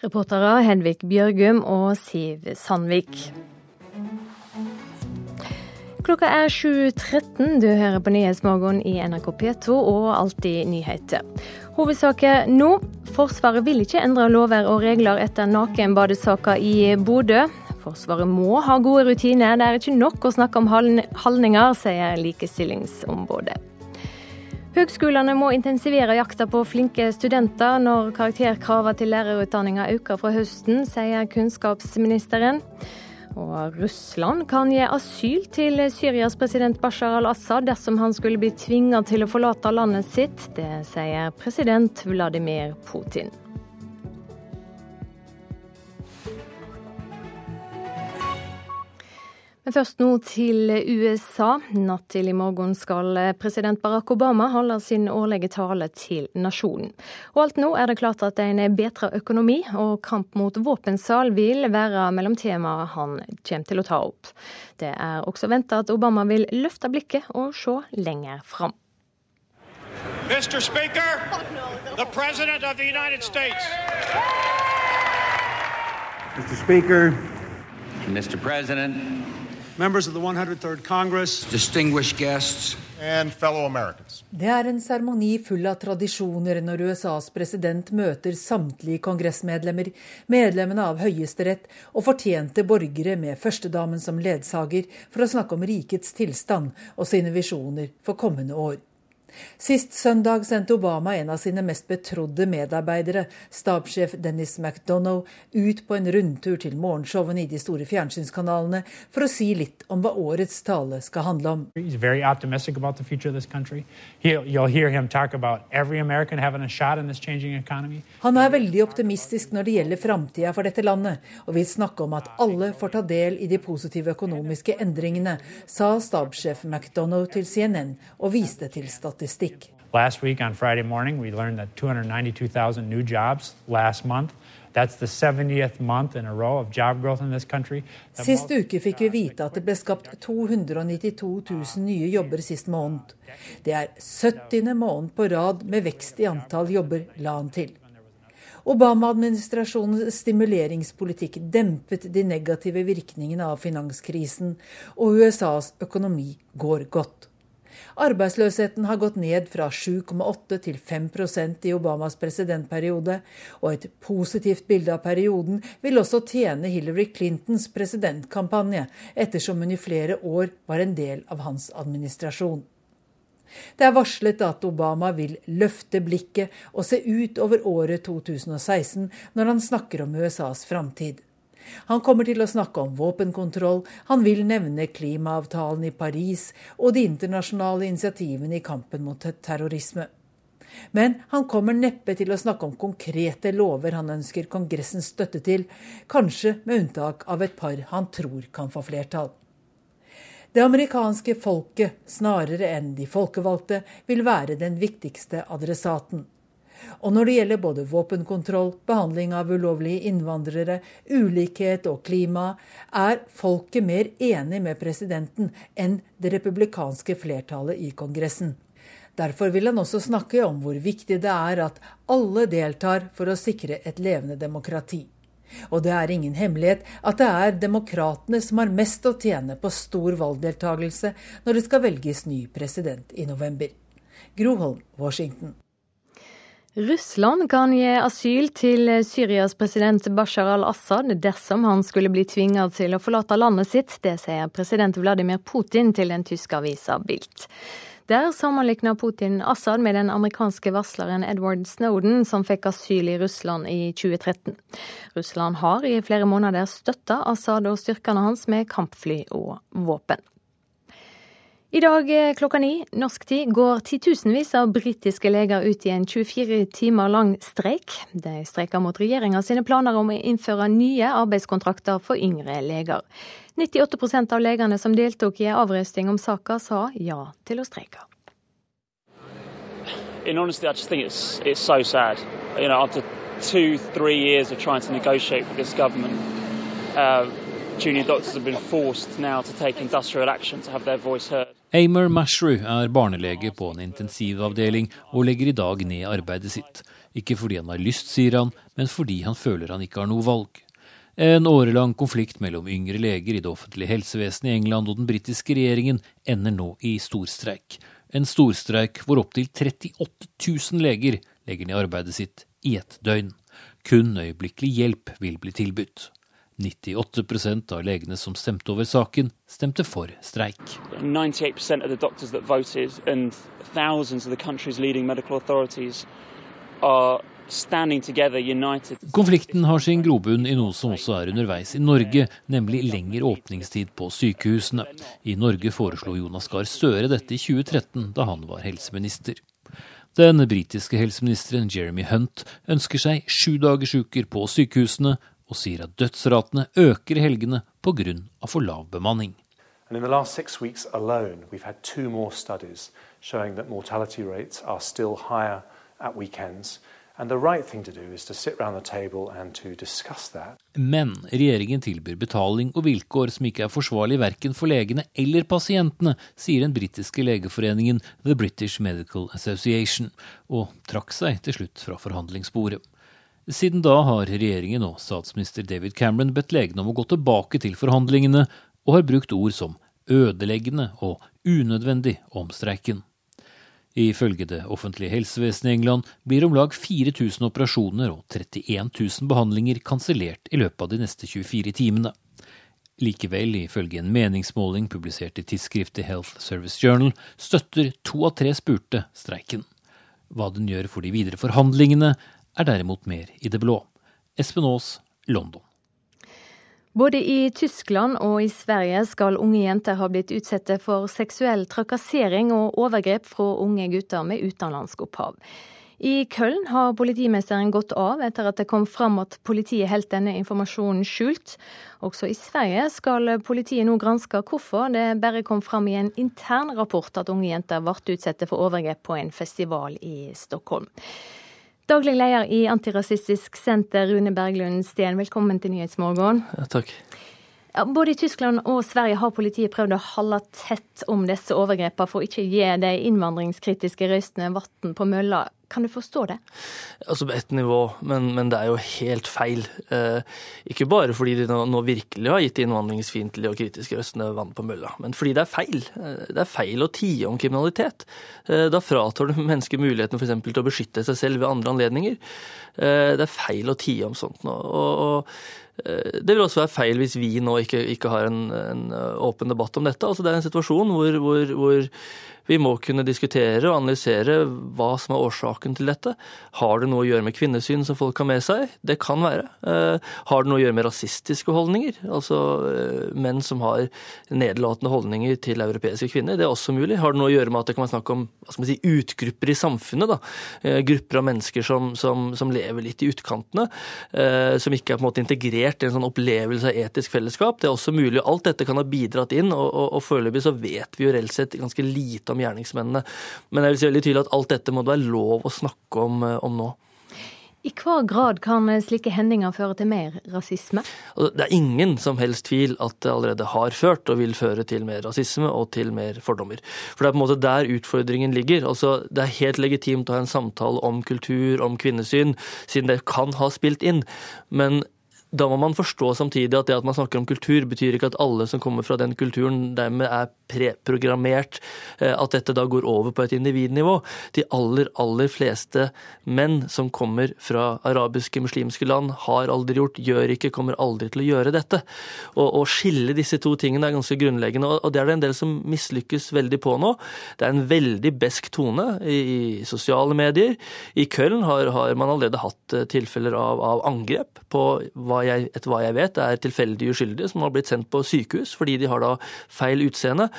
Reportere Henvik Bjørgum og Siv Sandvik. Klokka er 7.13. Du hører på Nyhetsmorgen i NRK P2 og Alltid nyheter. Hovedsaker nå. Forsvaret vil ikke endre lover og regler etter nakenbadesaka i Bodø. Forsvaret må ha gode rutiner. Det er ikke nok å snakke om holdninger, sier Likestillingsombudet. Høgskolene må intensivere jakta på flinke studenter når karakterkravene til lærerutdanninga øker fra høsten, sier kunnskapsministeren. Og Russland kan gi asyl til Syrias president Bashar al-Assad dersom han skulle bli tvinga til å forlate landet sitt. Det sier president Vladimir Putin. Først nå til USA. Natt til i morgen skal president Barack Obama holde sin årlige tale til nasjonen. Og alt nå er det klart at en bedre økonomi og kamp mot våpensal vil være mellom temaer han kommer til å ta opp. Det er også venta at Obama vil løfte blikket og se lenger fram. Mr. Speaker, the President of the United States. Mr. Speaker, Mr. President, members of the 103rd Congress, distinguished guests, and fellow Americans. Det er en seremoni full av tradisjoner når USAs president møter samtlige kongressmedlemmer, medlemmene av Høyesterett og fortjente borgere med førstedamen som ledsager for å snakke om rikets tilstand og sine visjoner for kommende år. Sist søndag sendte Obama en av sine mest betrodde medarbeidere, stabssjef Dennis McDonough, ut på en rundtur til morgenshowene i de store fjernsynskanalene for å si litt om hva årets tale skal handle om. Han er veldig optimistisk når det gjelder framtida for dette landet, og vil snakke om at alle får ta del i de positive økonomiske endringene, sa stabssjef McDonough til CNN og viste til statistikk statistikk. Last week on Friday morning, we learned that 292,000 new jobs last month. That's the 70th month in a row of job growth in this country. Sist uke fikk vi vite at det ble skapt 292 000 nye jobber sist måned. Det er 70. måned på rad med vekst i antall jobber, la han til. Obama-administrasjonens stimuleringspolitikk dempet de negative virkningene av finanskrisen, og USAs økonomi går godt. Arbeidsløsheten har gått ned fra 7,8 til 5% i Obamas presidentperiode, og et positivt bilde av perioden vil også tjene Hillary Clintons presidentkampanje, ettersom hun i flere år var en del av hans administrasjon. Det er varslet at Obama vil løfte blikket og se ut over året 2016 når han snakker om USAs framtid. Han kommer til å snakke om våpenkontroll, han vil nevne klimaavtalen i Paris og de internasjonale initiativene i kampen mot terrorisme. Men han kommer neppe til å snakke om konkrete lover han ønsker Kongressens støtte til, kanskje med unntak av et par han tror kan få flertall. Det amerikanske folket, snarere enn de folkevalgte, vil være den viktigste adressaten. Og når det gjelder både våpenkontroll, behandling av ulovlige innvandrere, ulikhet og klima, er folket mer enig med presidenten enn det republikanske flertallet i Kongressen. Derfor vil han også snakke om hvor viktig det er at alle deltar for å sikre et levende demokrati. Og det er ingen hemmelighet at det er demokratene som har mest å tjene på stor valgdeltagelse når det skal velges ny president i november. Groholm, Washington. Russland kan gi asyl til Syrias president Bashar al-Assad dersom han skulle bli tvinget til å forlate landet sitt. Det sier president Vladimir Putin til den tyske avisa Bilt. Der sammenligner Putin Assad med den amerikanske varsleren Edward Snowden, som fikk asyl i Russland i 2013. Russland har i flere måneder støtta Assad og styrkene hans med kampfly og våpen. I dag eh, klokka ni norsk tid går titusenvis av britiske leger ut i en 24 timer lang streik. De streiker mot regjeringa sine planer om å innføre nye arbeidskontrakter for yngre leger. 98% av legene som deltok i avrøsting om saka, sa ja til å streike. In honesty, I just think it's, it's so sad. You know, after two, three years of trying to negotiate with this government, uh, junior doctors have been forced now to take industrial action to have their voice heard. Amer Mashru er barnelege på en intensivavdeling og legger i dag ned arbeidet sitt. Ikke fordi han har lyst, sier han, men fordi han føler han ikke har noe valg. En årelang konflikt mellom yngre leger i det offentlige helsevesenet i England og den britiske regjeringen ender nå i storstreik. En storstreik hvor opptil 38 000 leger legger ned arbeidet sitt i ett døgn. Kun øyeblikkelig hjelp vil bli tilbudt. 98% av legene som stemte over saken, stemte for streik. 98 of the doctors that voted and thousands of the country's leading medical authorities are Konflikten har sin grobunn i noe som også er underveis i Norge, nemlig lengre åpningstid på sykehusene. I Norge foreslo Jonas Gahr Støre dette i 2013, da han var helseminister. Den britiske helseministeren Jeremy Hunt ønsker seg sju dagers uker på sykehusene, og sier at dødsratene øker i helgene pga. for lav bemanning. And in the last six weeks alone, we've had two more studies showing that mortality rates are still higher at weekends. Right Men regjeringen tilbyr betaling og vilkår som ikke er forsvarlig verken for legene eller pasientene, sier den britiske legeforeningen The British Medical Association, og trakk seg til slutt fra forhandlingsbordet. Siden da har regjeringen og statsminister David Cameron bedt legene om å gå tilbake til forhandlingene, og har brukt ord som ødeleggende og unødvendig om streiken. Ifølge det offentlige helsevesenet i England blir om lag 4000 operasjoner og 31 000 behandlinger kansellert i løpet av de neste 24 timene. Likevel, ifølge en meningsmåling publisert i tidsskriftet Health Service Journal, støtter to av tre spurte streiken. Hva den gjør for de videre forhandlingene, er derimot mer i det blå. Espen Aas, London. Både i Tyskland og i Sverige skal unge jenter ha blitt utsatt for seksuell trakassering og overgrep fra unge gutter med utenlandsk opphav. I Köln har politimesteren gått av etter at det kom fram at politiet holdt denne informasjonen skjult. Også i Sverige skal politiet nå granske hvorfor det bare kom fram i en intern rapport at unge jenter ble utsatt for overgrep på en festival i Stockholm. Daglig leder i Antirasistisk senter, Rune Berglund Steen, velkommen til Nyhetsmorgen. Ja, takk. Både i Tyskland og Sverige har politiet prøvd å holde tett om disse overgrepene for ikke å gi de innvandringskritiske røystene vann på mølla. Kan du forstå det? Altså På ett nivå, men, men, det er jo helt feil. Eh, ikke bare fordi de nå, nå virkelig har gitt innvandringsfiendtlige og kritiske røstene vann på mølla, men fordi det er feil. Eh, det er feil å tie om kriminalitet. Eh, da fratar du mennesker muligheten f.eks. til å beskytte seg selv ved andre anledninger. Det er feil å tie om sånt nå. og, og det vil også være feil hvis vi nå ikke, ikke har en, en, åpen debatt om dette. Altså det er en situasjon hvor, hvor, hvor vi må kunne diskutere og analysere hva som er årsaken til dette. Har det noe å gjøre med kvinnesyn som folk har med seg? Det kan være. Eh, har det noe å gjøre med rasistiske holdninger? Altså eh, menn som har nedlatende holdninger til europeiske kvinner. Det er også mulig. Har det noe å gjøre med at det kan være snakk om si, utgrupper i samfunnet? Da? Eh, grupper av mennesker som, som, som lever litt i utkantene. Som ikke er på en måte integrert i en sånn opplevelse av etisk fellesskap. Det er også mulig. Alt dette kan ha bidratt inn, og, og, og foreløpig så vet vi jo reelt sett ganske lite om gjerningsmennene. Men jeg vil si veldig tydelig at alt dette må det være lov å snakke om, eh, om nå. I hva grad kan slike hendinger føre til mer rasisme? Det er ingen som helst tvil at det allerede har ført og vil føre til mer rasisme og til mer fordommer. For det er på en måte der utfordringen ligger. Altså, det er helt legitimt å ha en samtale om kultur, om kvinnesyn, siden det kan ha spilt inn. Men da må man forstå samtidig at det at man snakker om kultur, betyr ikke at alle som kommer fra den kulturen dermed er preprogrammert, eh, at dette da går over på et individnivå. De aller, aller fleste menn som kommer fra arabiske, muslimske land, har aldri gjort, gjør ikke, kommer aldri til å gjøre dette. Å skille disse to tingene er ganske grunnleggende, og det er det en del som mislykkes veldig på nå. Det er en veldig besk tone i, i sosiale medier. I Köln har, har, man allerede hatt eh, tilfeller av, av angrep på hva jeg, etter hva jeg vet, er tilfeldig uskyldige som har blitt sendt på sykehus fordi de har da feil utseende.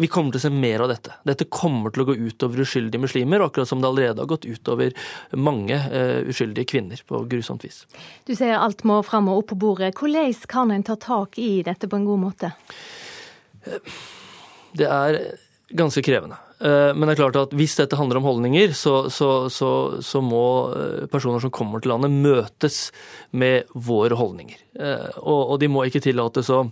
Vi kommer til å se mer av dette. Dette kommer til å gå utover uskyldige muslimer, akkurat som det allerede har gått utover mange uh, uskyldige kvinner på grusomt vis. Du sier alt må fram og opp på bordet. Hvordan kan en ta tak i dette på en god måte? Det er ganske krevende. Eh, men det er klart at hvis dette handler om holdninger, så, så, så, så, må eh, personer som kommer til landet, møtes med våre holdninger. Eh, og, og de må ikke tillates å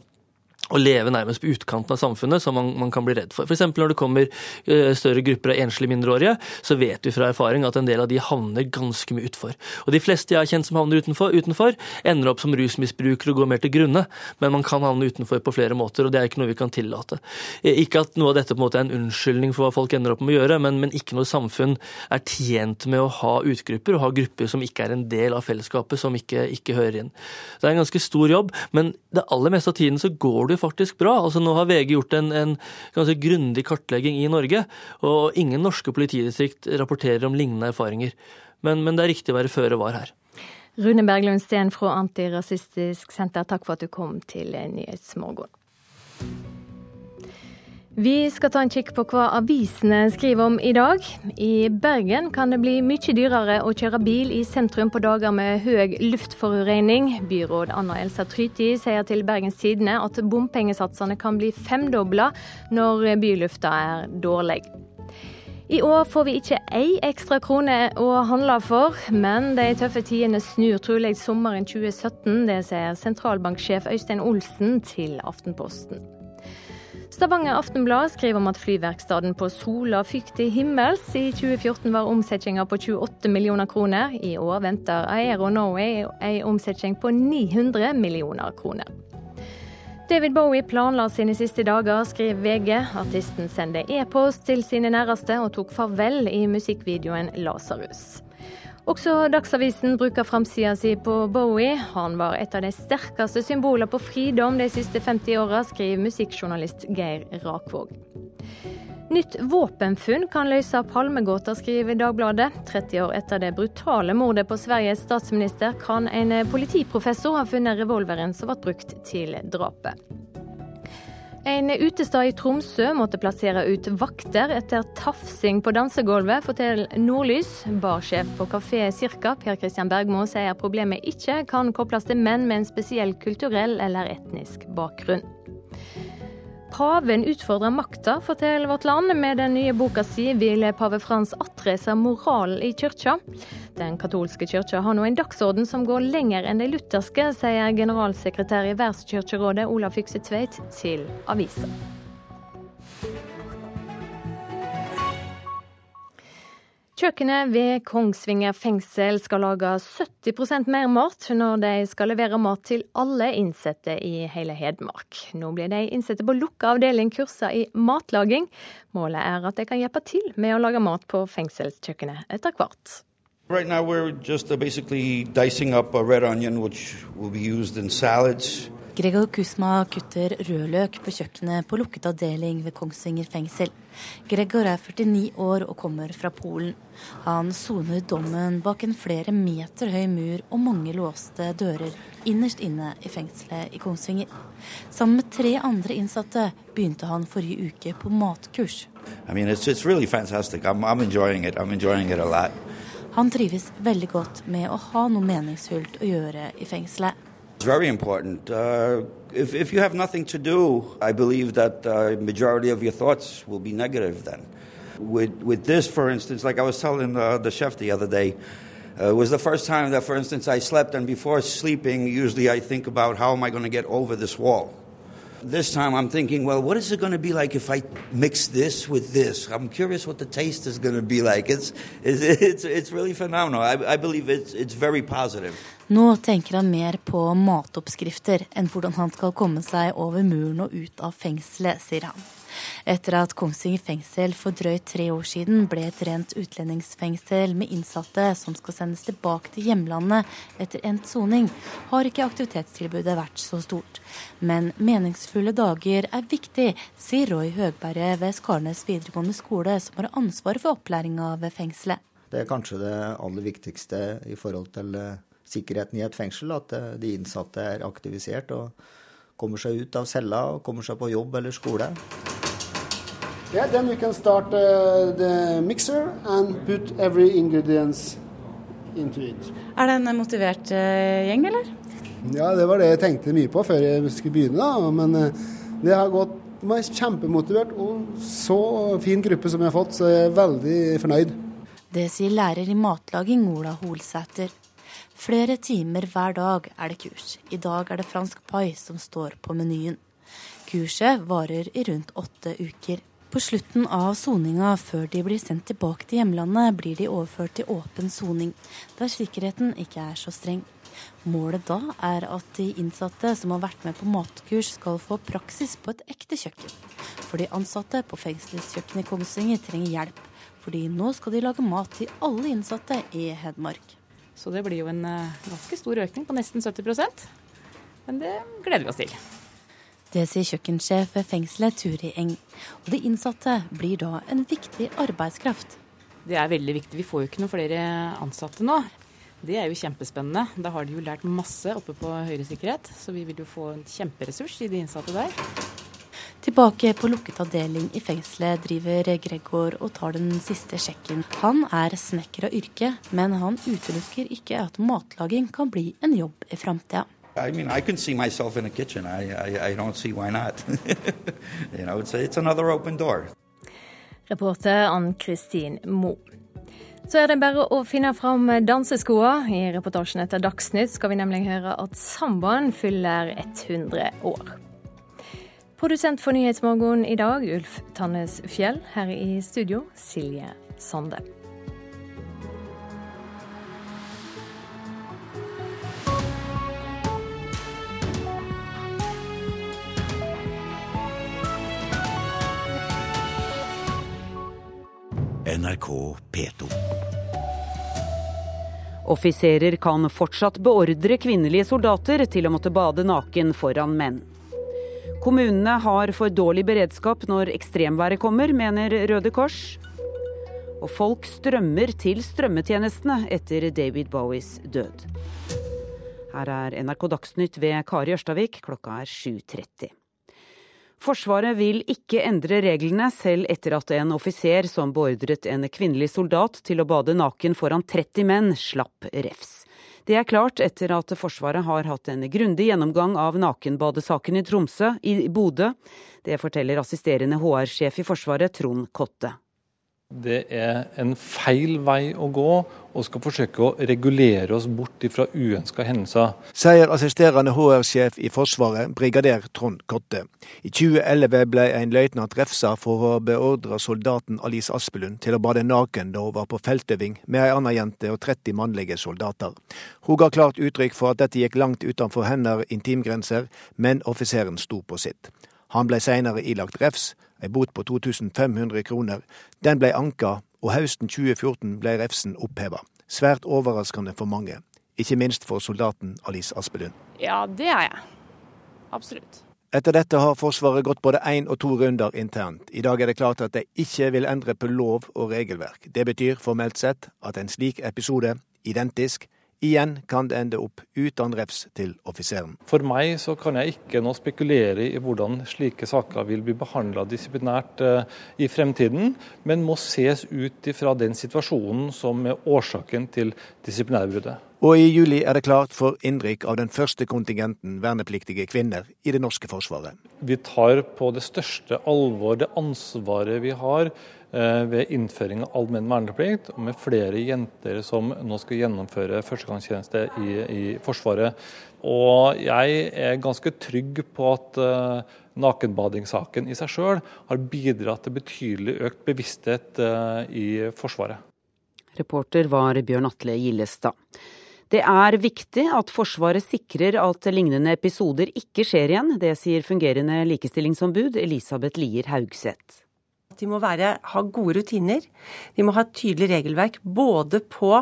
å leve nærmest på utkanten av samfunnet, som man, man kan bli redd for. F.eks. når det kommer uh, større grupper av enslige mindreårige, så vet vi fra erfaring at en del av de havner ganske mye utfor. Og De fleste jeg har kjent som havner utenfor, utenfor ender opp som rusmisbrukere og går mer til grunne, men man kan havne utenfor på flere måter, og det er ikke noe vi kan tillate. Eh, ikke at noe av dette på en måte er en unnskyldning for hva folk ender opp med å gjøre, men, men ikke noe samfunn er tjent med å ha utgrupper, og ha grupper som ikke er en del av fellesskapet, som ikke, ikke hører inn. Det er en ganske stor jobb, men det aller meste av tiden så går jo faktisk bra. Altså Nå har VG gjort en, en ganske grundig kartlegging i Norge, og ingen norske politidistrikt rapporterer om lignende erfaringer. Men, men det er riktig å være føre var her. Rune Berglund Steen fra Antirasistisk Senter, takk for at du kom til Nyhetsmorgen. Vi skal ta en kikk på hva avisene skriver om i dag. I Bergen kan det bli mye dyrere å kjøre bil i sentrum på dager med høy luftforurensning. Byråd Anna Elsa Tryti sier til Bergens Tidende at bompengesatsene kan bli femdobla når bylufta er dårlig. I år får vi ikke ei ekstra krone å handle for, men de tøffe tidene snur trolig sommeren 2017. Det sier sentralbanksjef Øystein Olsen til Aftenposten. Stavanger Aftenblad skriver om at flyverkstedet på Sola fikk til himmels. I 2014 var omsetninga på 28 millioner kroner. I år venter Aero Norway en omsetning på 900 millioner kroner. David Bowie planla sine siste dager, skriver VG. Artisten sendte e-post til sine næreste og tok farvel i musikkvideoen 'Lasarus'. Også Dagsavisen bruker framsida si på Bowie. Han var et av de sterkeste symbolene på fridom de siste 50 åra, skriver musikkjournalist Geir Rakvåg. Nytt våpenfunn kan løse palmegåta, skriver Dagbladet. 30 år etter det brutale mordet på Sveriges statsminister kan en politiprofessor ha funnet revolveren som ble brukt til drapet. En utestad i Tromsø måtte plassere ut vakter etter tafsing på dansegulvet, forteller Nordlys. Barsjef på Kafé Cirka, Per Christian Bergmo, sier problemet ikke kan kobles til menn med en spesiell kulturell eller etnisk bakgrunn. Paven utfordrer makta, forteller Vårt Land. Med den nye boka si vil pave Frans attreise moralen i kyrkja. Den katolske kyrkja har nå en dagsorden som går lenger enn de lutherske, sier generalsekretær i Verdskirkerådet Olav Fykse Tveit til avisa. Kjøkkenet ved Kongsvinger fengsel skal lage 70% mer mat når de skal levere mat til alle innsatte i hele Hedmark. Nå blir de innsatte på lukka avdeling kursa i matlaging. Målet er at de kan hjelpe til med å lage mat på fengselskjøkkenet etter hvert. Right now we're just uh, basically dicing up a red onion, which will be used in salads. Gregor Kusma kutter rødløk på kjøkkenet på lukket avdeling ved Kongsvinger fengsel. Gregor er 49 år og kommer fra Polen. Han soner dommen bak en flere meter høy mur og mange låste dører innerst inne i fengselet i Kongsvinger. Sammen med tre andre innsatte begynte han forrige uke på matkurs. I mean, it's, it's really I'm, I'm Han trives veldig godt med å ha noe meningsfylt å gjøre i fengselet. It's very important. Uh, if, if you have nothing to do, I believe that uh, majority of your thoughts will be negative then. With, with this, for instance, like I was telling uh, the chef the other day, uh, it was the first time that, for instance, I slept, and before sleeping, usually I think about how am I going to get over this wall. This time I'm thinking, well, what is it going to be like if I mix this with this? I'm curious what the taste is going to be like. It's, it's, it's, really phenomenal. I, I believe it's, it's very positive. Nå tenker han mer på matoppskrifter enn hvordan han skal komme seg over muren og ut av fengselet, sier han. Etter at Kongsvinger fengsel for drøyt tre år siden ble et rent utlendingsfengsel med innsatte som skal sendes tilbake til hjemlandet etter endt soning, har ikke aktivitetstilbudet vært så stort. Men meningsfulle dager er viktig, sier Roy Høgberget ved Skarnes videregående skole, som har ansvaret for opplæringa ved fengselet. Det er kanskje det aller viktigste i forhold til eh, sikkerheten i et fengsel, at eh, de innsatte er aktivisert og kommer seg ut av cella og kommer seg på jobb eller skole. Yeah, then you can start uh, the mixer and put every ingredients into it. Er det en motivert uh, gjeng, eller? Ja, det var det jeg tenkte mye på før jeg skulle begynne. da, Men uh, det har gått de er kjempemotivert og så fin gruppe som jeg har fått, så jeg er veldig fornøyd. Det sier lærer i matlaging Ola Holsæter. Flere timer hver dag er det kurs. I dag er det fransk pai som står på menyen. Kurset varer i rundt åtte uker. På slutten av soninga, før de blir sendt tilbake til hjemlandet, blir de overført til åpen soning, der sikkerheten ikke er så streng. Målet da er at de innsatte som har vært med på matkurs, skal få praksis på et ekte kjøkken. For de ansatte på fengselskjøkkenet i Kongsvinger trenger hjelp, fordi nå skal de lage mat til alle innsatte i Hedmark. Så det blir jo en eh, ganske stor økning på nesten 70% Men det gleder vi oss til. Det sier kjøkkensjef ved fengselet Turi Eng. Og de innsatte blir da en viktig arbeidskraft. Det er veldig viktig. Vi får jo ikke noen flere ansatte nå. Det er jo kjempespennende. Da har de jo lært masse oppe på høyere sikkerhet. Så vi vil jo få en kjemperessurs i de innsatte der. Tilbake på lukket avdeling i fengselet driver Gregor og tar den siste sjekken. Han er snekker av yrke, men han utelukker ikke at matlaging kan bli en jobb i framtida. I mean, I can see myself in a kitchen. I, I, I don't see why not. <laughs> you know, it's, it's another open door. Reporter Ann-Kristin Moe. Så er det bare å finne fram danseskoa. I reportasjen etter Dagsnytt skal vi nemlig høre at sambaen fyller 100 år. Produsent for Nyhetsmorgen i dag, Ulf Tannes Fjell. Her i studio, Silje Sande. NRK P2. Offiserer kan fortsatt beordre kvinnelige soldater til å måtte bade naken foran menn. Kommunene har for dårlig beredskap når ekstremværet kommer, mener Røde Kors. Og folk strømmer til strømmetjenestene etter David Bowies død. Her er NRK Dagsnytt ved Kari Ørstavik, klokka er 7.30. Forsvaret vil ikke endre reglene, selv etter at en offiser som beordret en kvinnelig soldat til å bade naken foran 30 menn, slapp refs. Det er klart etter at Forsvaret har hatt en grundig gjennomgang av nakenbadesaken i Tromsø, i Bodø. Det forteller assisterende HR-sjef i Forsvaret, Trond Kotte. Det er en feil vei å gå, og skal forsøke å regulere oss bort fra uønska hendelser. Sier assisterende HR-sjef i Forsvaret, brigader Trond Kotte. I 2011 ble en løytnant refsa for å beordre soldaten Alice Aspelund til å bade naken da hun var på feltøving med ei anna jente og 30 mannlige soldater. Hun ga klart uttrykk for at dette gikk langt utenfor hennes intimgrenser, men offiseren sto på sitt. Han ble senere ilagt refs, ei bot på 2500 kroner. Den ble anka, og høsten 2014 ble refsen oppheva. Svært overraskende for mange. Ikke minst for soldaten Alice Aspelund. Ja, det er jeg. Absolutt. Etter dette har Forsvaret gått både én og to runder internt. I dag er det klart at de ikke vil endre på lov og regelverk. Det betyr formelt sett at en slik episode, identisk, igjen kan det ende opp uten refs til offiseren. For meg så kan jeg ikke nå spekulere i hvordan slike saker vil bli behandla disiplinært eh, i fremtiden, men må ses ut ifra den situasjonen som er årsaken til disiplinærbruddet. Og i juli er det klart for innrykk av den første kontingenten vernepliktige kvinner i det norske forsvaret. Vi tar på det største alvor det ansvaret vi har ved innføring av allmenn verneplikt, og med flere jenter som nå skal gjennomføre førstegangstjeneste i, i Forsvaret. Og jeg er ganske trygg på at uh, nakenbadingssaken i seg sjøl har bidratt til betydelig økt bevissthet uh, i Forsvaret. Reporter var Bjørn Atle Gillestad. Det er viktig at Forsvaret sikrer at lignende episoder ikke skjer igjen. Det sier fungerende likestillingsombud Elisabeth Lier Haugseth. De må være, ha gode rutiner. De må ha et tydelig regelverk både på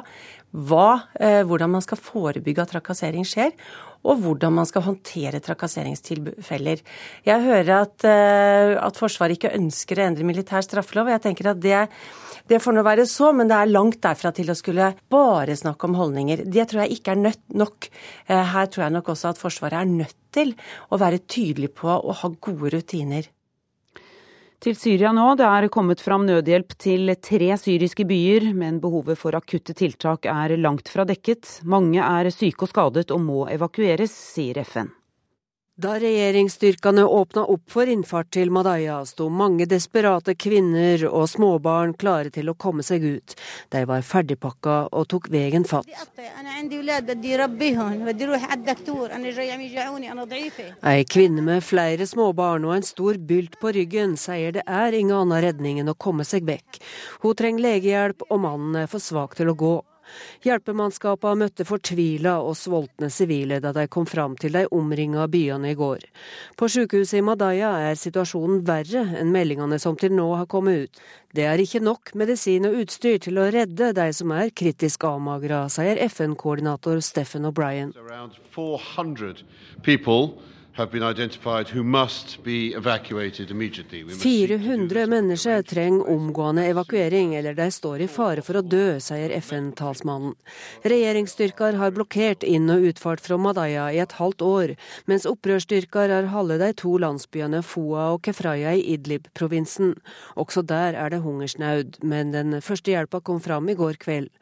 hva, eh, hvordan man skal forebygge at trakassering skjer, og hvordan man skal håndtere trakasseringstilfeller. Jeg hører at, eh, at Forsvaret ikke ønsker å endre militær straffelov. jeg tenker at det det får nå være så, men det er langt derfra til å skulle bare snakke om holdninger. Det tror jeg ikke er nødt nok. Eh, her tror jeg nok også at Forsvaret er nødt til å være tydelig på å ha gode rutiner. Til Syria nå. Det er kommet fram nødhjelp til tre syriske byer, men behovet for akutte tiltak er langt fra dekket. Mange er syke og skadet og må evakueres, sier FN. Da regjeringsstyrkene åpna opp for innfart til Madaya, sto mange desperate kvinner og småbarn klare til å komme seg ut. De var ferdigpakka og tok veien fatt. Ei kvinne med flere småbarn og en stor bylt på ryggen sier det er ingen annen redning enn å komme seg vekk. Hun trenger legehjelp, og mannen er for svak til å gå. Hjelpemannskapene møtte fortvila og sultne sivile da de kom fram til de omringa byene i går. På sykehuset i Madaya er situasjonen verre enn meldingene som til nå har kommet ut. Det er ikke nok medisin og utstyr til å redde de som er kritisk avmagra, sier FN-koordinator Stephen O'Brien. 400 mennesker trenger omgående evakuering, eller de står i fare for å dø, sier FN-talsmannen. Regjeringsstyrker har blokkert inn- og utfart fra Madaya i et halvt år, mens opprørsstyrker har holdt de to landsbyene Foa og Kefraya i Idlib-provinsen. Også der er det hungersnød, men den første hjelpa kom fram i går kveld.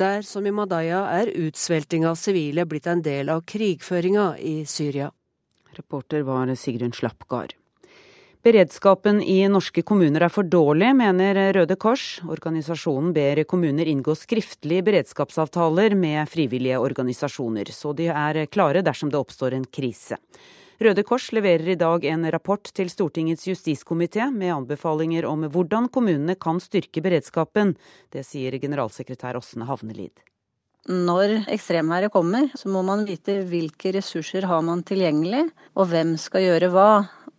Der, som i Madaya, er utsvelting av sivile blitt en del av krigføringa i Syria. Reporter var Sigrun Slappgard. Beredskapen i norske kommuner er for dårlig, mener Røde Kors. Organisasjonen ber kommuner inngå skriftlige beredskapsavtaler med frivillige organisasjoner, så de er klare dersom det oppstår en krise. Røde Kors leverer i dag en rapport til Stortingets justiskomité med anbefalinger om hvordan kommunene kan styrke beredskapen. Det sier generalsekretær Åsne Havnelid. Når ekstremværet kommer, så må man vite hvilke ressurser har man tilgjengelig, og hvem skal gjøre hva.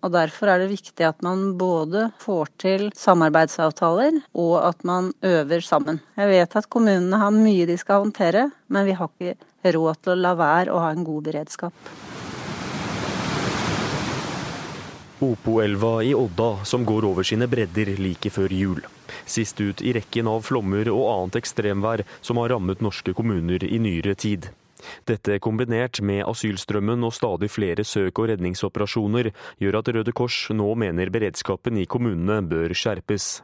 Og Derfor er det viktig at man både får til samarbeidsavtaler, og at man øver sammen. Jeg vet at kommunene har mye de skal håndtere, men vi har ikke råd til å la være å ha en god beredskap. Opoelva i Odda som går over sine bredder like før jul. Sist ut i rekken av flommer og annet ekstremvær som har rammet norske kommuner i nyere tid. Dette kombinert med asylstrømmen og stadig flere søk- og redningsoperasjoner gjør at Røde Kors nå mener beredskapen i kommunene bør skjerpes.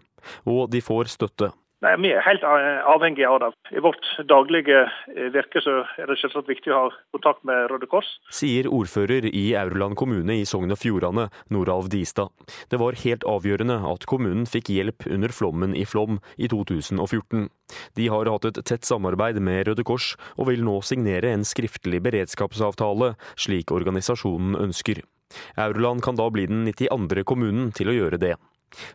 Og de får støtte. Nei, Vi er helt avhengige av det. I vårt daglige eh, virke så er det selvsagt viktig å ha kontakt med Røde Kors. Sier ordfører i Aurland kommune i Sogn og Fjordane, Noralv Distad. Det var helt avgjørende at kommunen fikk hjelp under flommen i Flom i 2014. De har hatt et tett samarbeid med Røde Kors, og vil nå signere en skriftlig beredskapsavtale, slik organisasjonen ønsker. Aurland kan da bli den 92. kommunen til å gjøre det.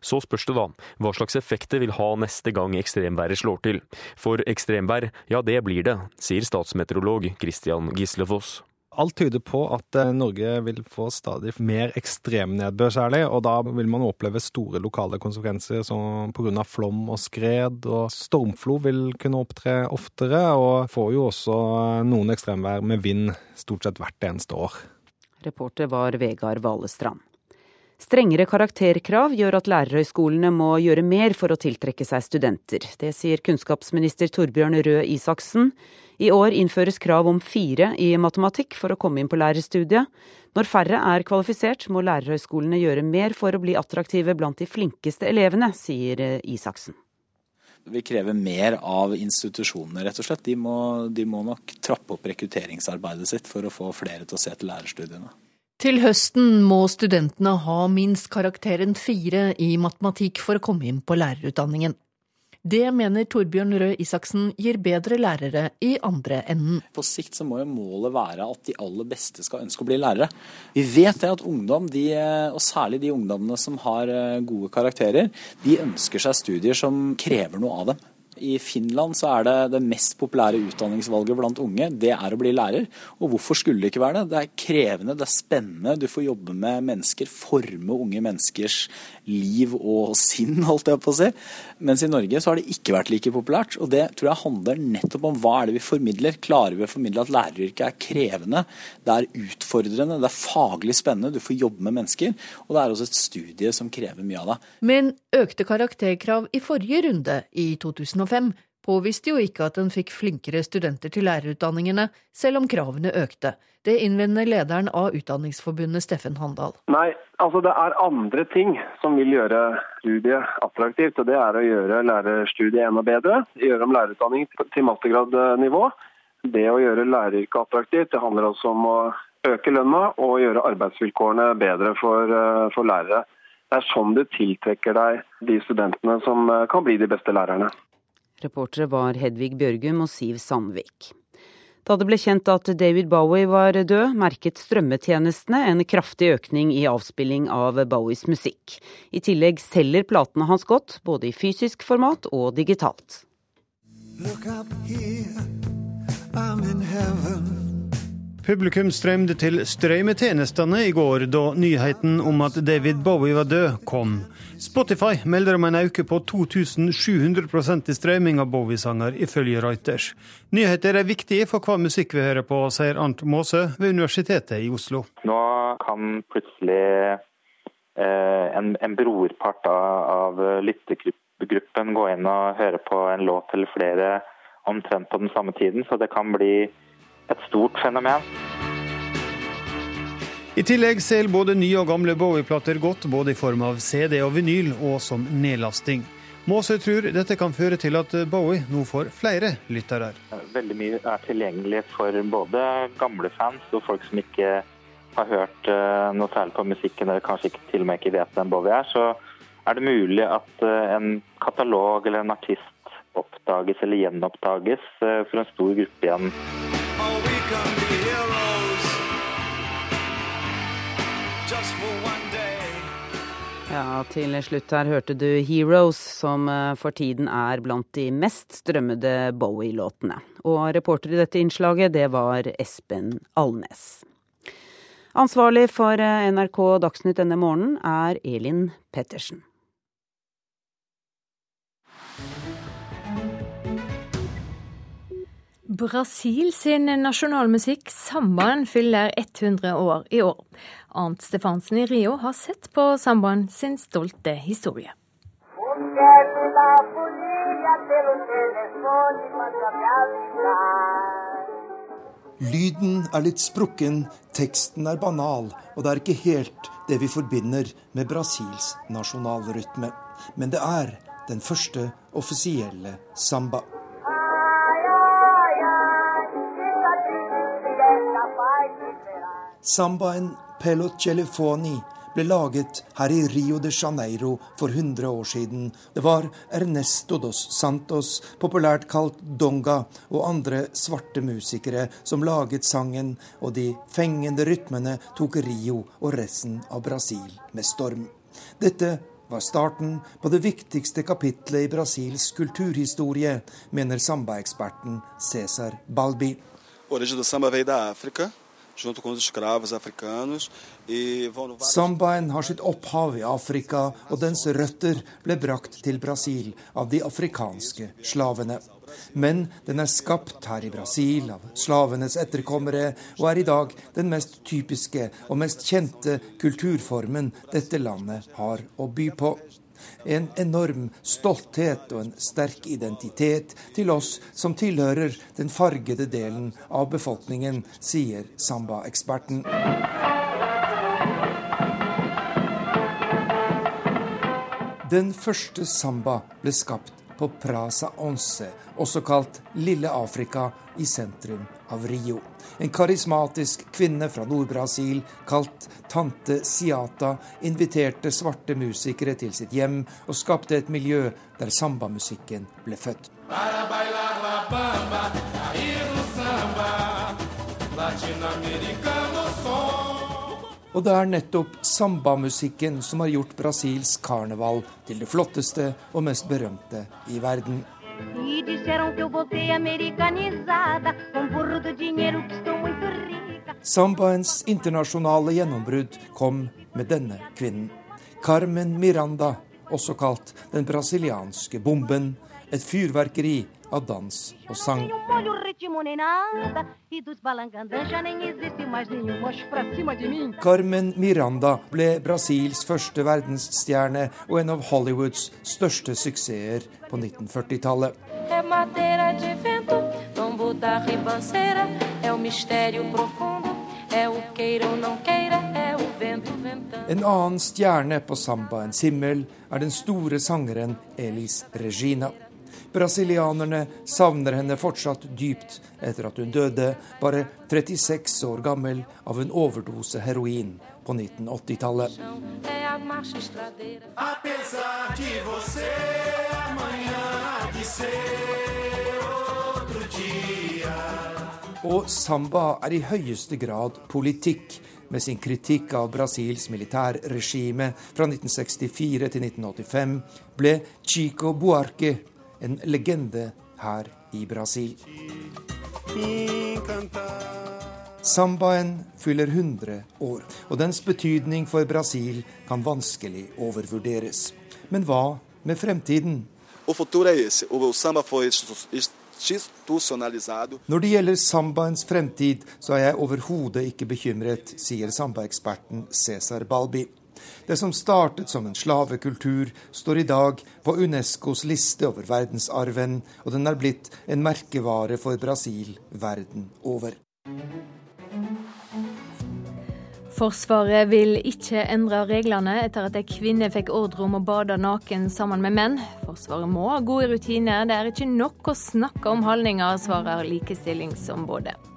Så spørs det da hva slags effekt det vil ha neste gang ekstremværet slår til. For ekstremvær, ja det blir det, sier statsmeteorolog Christian Gislefoss. Alt tyder på at eh, Norge vil få stadig mer ekstremnedbør særlig, og da vil man oppleve store lokale konsekvenser som pga. flom og skred. og Stormflo vil kunne opptre oftere, og får jo også noen ekstremvær med vind stort sett hvert eneste år. Reporter var Vegard Valestrand. Strengere karakterkrav gjør at lærerhøyskolene må gjøre mer for å tiltrekke seg studenter. Det sier kunnskapsminister Torbjørn Røe Isaksen. I år innføres krav om fire i matematikk for å komme inn på lærerstudiet. Når færre er kvalifisert, må lærerhøyskolene gjøre mer for å bli attraktive blant de flinkeste elevene, sier Isaksen. Vi krever mer av institusjonene, rett og slett. De må, de må nok trappe opp rekrutteringsarbeidet sitt for å få flere til å se til lærerstudiene. Til høsten må studentene ha minst karakteren fire i matematikk for å komme inn på lærerutdanningen. Det mener Torbjørn Røe Isaksen gir bedre lærere i andre enden. På sikt så må jo målet være at de aller beste skal ønske å bli lærere. Vi vet det at ungdom, de, og særlig de ungdommene som har eh, gode karakterer, de ønsker seg studier som krever noe av dem. I Finland så er det det mest populære utdanningsvalget blant unge, det er å bli lærer. Og hvorfor skulle det ikke være det? Det er krevende, det er spennende. Du får jobbe med mennesker, forme unge menneskers liv og sinn, holdt jeg på å si. Mens i Norge så har det ikke vært like populært. Og det tror jeg handler nettopp om hva er det vi formidler. Klarer vi å formidle at læreryrket er krevende, det er utfordrende, det er faglig spennende, du får jobbe med mennesker. Og det er også et studie som krever mye av deg. Men økte karakterkrav i forrige runde, i 2005, 2005 påviste jo ikke at en fikk flinkere studenter til lærerutdanningene, selv om kravene økte. Det innvender lederen av Utdanningsforbundet, Steffen Handal. Nei, altså det er andre ting som vil gjøre studiet attraktivt. og Det er å gjøre lærerstudiet enda bedre. Gjøre om lærerutdanning til mastergradnivå. Det å gjøre læreryrket attraktivt, det handler også om å øke lønna og gjøre arbeidsvilkårene bedre for, eh, for lærere. Det er sånn du tiltrekker deg de studentene som eh, kan bli de beste lærerne. Reportere var Hedvig Bjørgum og Siv Sandvik. Da det ble kjent at David Bowie var død, merket strømmetjenestene en kraftig økning i avspilling av Bowies musikk. I tillegg selger platene hans godt, både i fysisk format og digitalt. Look up here, I'm in heaven. Publikum strømde til strømmetjenestene i går, da nyheten om at David Bowie var død, kom. Spotify melder om en økning på 2700% i strømming av Bowie-sanger, ifølge Reuters. Nyheter er viktige for hva musikk vi hører på, sier Arnt Maase ved Universitetet i Oslo. Nå kan plutselig eh, en, en, brorpart av lyttergruppen gå inn og høre på en låt eller flere omtrent på den samme tiden, så det kan bli et stort fenomen. I tillegg selger både nye og gamle Bowie-plater godt, både i form av CD og vinyl, og som nedlasting. Måsø tror dette kan føre til at Bowie nå får flere lyttere. Veldig mye er tilgjengelig for både gamle fans og folk som ikke har hørt eh, noe særlig på musikken, eller kanskje ikke, til og med ikke vet hvem Bowie er. Så er det mulig at eh, en katalog eller en artist oppdages eller gjenoppdages eh, for en stor gruppe igjen. Ja, til slutt her hørte du 'Heroes', som eh, for tiden er blant de mest strømmede Bowie-låtene. Og reporter i dette innslaget, det var Espen Alnes. Ansvarlig for eh, NRK Dagsnytt denne morgenen er Elin Pettersen. Brasil sin nasjonalmusikk, sambaen, fyller 100 år i år. Arnt Stefansen i Rio har sett på sambaen sin stolte historie. Lyden er litt sprukken, teksten er banal, og det er ikke helt det vi forbinder med Brasils nasjonalrytme. Men det er den første offisielle samba. Sambaen Pelo Celefoni ble laget her i Rio de Janeiro for 100 år siden. Det var Ernesto dos Santos, populært kalt Donga, og andre svarte musikere som laget sangen, og de fengende rytmene tok Rio og resten av Brasil med storm. Dette var starten på det viktigste kapitlet i Brasils kulturhistorie, mener samba-eksperten Cæsar Balbi. Origem do samba veio da África, Sambaen har sitt opphav i Afrika, og dens røtter ble brakt til Brasil av de afrikanske slavene. Men den er skapt her i Brasil av slavenes etterkommere, og er i dag den mest typiske og mest kjente kulturformen dette landet har å by på. En enorm stolthet og en sterk identitet til oss som tilhører den fargede delen av befolkningen, sier samba-eksperten. Den første samba ble skapt på Praza Once, også kalt Lille Afrika, i sentrum av Rio. En karismatisk kvinne fra Nord-Brasil kalt tante Siata inviterte svarte musikere til sitt hjem og skapte et miljø der sambamusikken ble født. Og det er nettopp sambamusikken som har gjort Brasils karneval til det flotteste og mest berømte i verden. Rica. Sambaens internasjonale gjennombrudd kom med denne kvinnen. Carmen Miranda, også kalt den brasilianske bomben. Et fyrverkeri av dans og sang. Carmen Miranda ble Brasils første verdensstjerne og en av Hollywoods største suksesser på 1940-tallet. En annen stjerne på sambaens himmel er den store sangeren Elis Regina. Brasilianerne savner henne fortsatt dypt etter at hun døde, bare 36 år gammel, av en overdose heroin på 1980-tallet. Og samba er i høyeste grad politikk, med sin kritikk av Brasils militærregime fra 1964 til 1985, ble Chico Buarque en legende her i Brasil. Sambaen fyller 100 år, og dens betydning for Brasil kan vanskelig overvurderes. Men hva med fremtiden? Når det gjelder sambaens fremtid, så er jeg overhodet ikke bekymret, sier sambaeksperten Cæsar Balbi. Det som startet som en slavekultur, står i dag på Unescos liste over verdensarven, og den er blitt en merkevare for Brasil verden over. Forsvaret vil ikke endre reglene etter at ei kvinne fikk ordre om å bade naken sammen med menn. Forsvaret må ha gode rutiner, det er ikke nok å snakke om holdninger, svarer likestillingsombudet.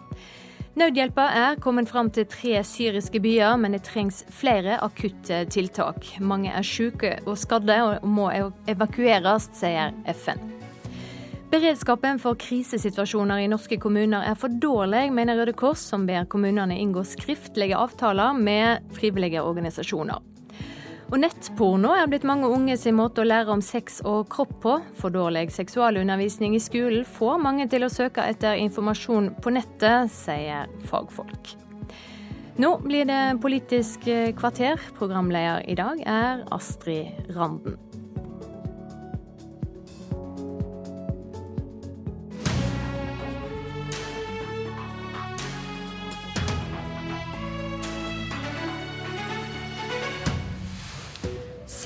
Nødhjelpa er kommet fram til tre syriske byer, men det trengs flere akutte tiltak. Mange er syke og skadde og må evakueres, sier FN. Beredskapen for krisesituasjoner i norske kommuner er for dårlig, mener Røde Kors, som ber kommunene inngå skriftlige avtaler med frivillige organisasjoner. Og nettporno er blitt mange unge sin måte å lære om sex og kropp på. For dårlig seksualundervisning i skolen får mange til å søke etter informasjon på nettet, sier fagfolk. Nå blir det Politisk kvarter. Programleder i dag er Astrid Randen.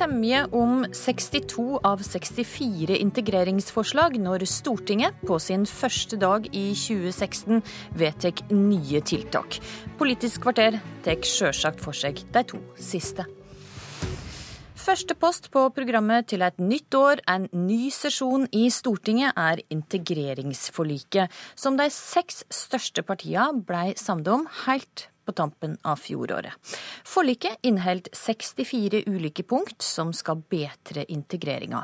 Semje om 62 av 64 integreringsforslag når Stortinget på sin første dag i 2016 vedtar nye tiltak. Politisk kvarter tar sjølsagt for seg de to siste. Første post på programmet til et nytt år, en ny sesjon i Stortinget, er integreringsforliket, som de seks største partiene blei samde om helt på tampen av fjoråret. Forliket inneholdt 64 ulike punkt som skal bedre integreringa.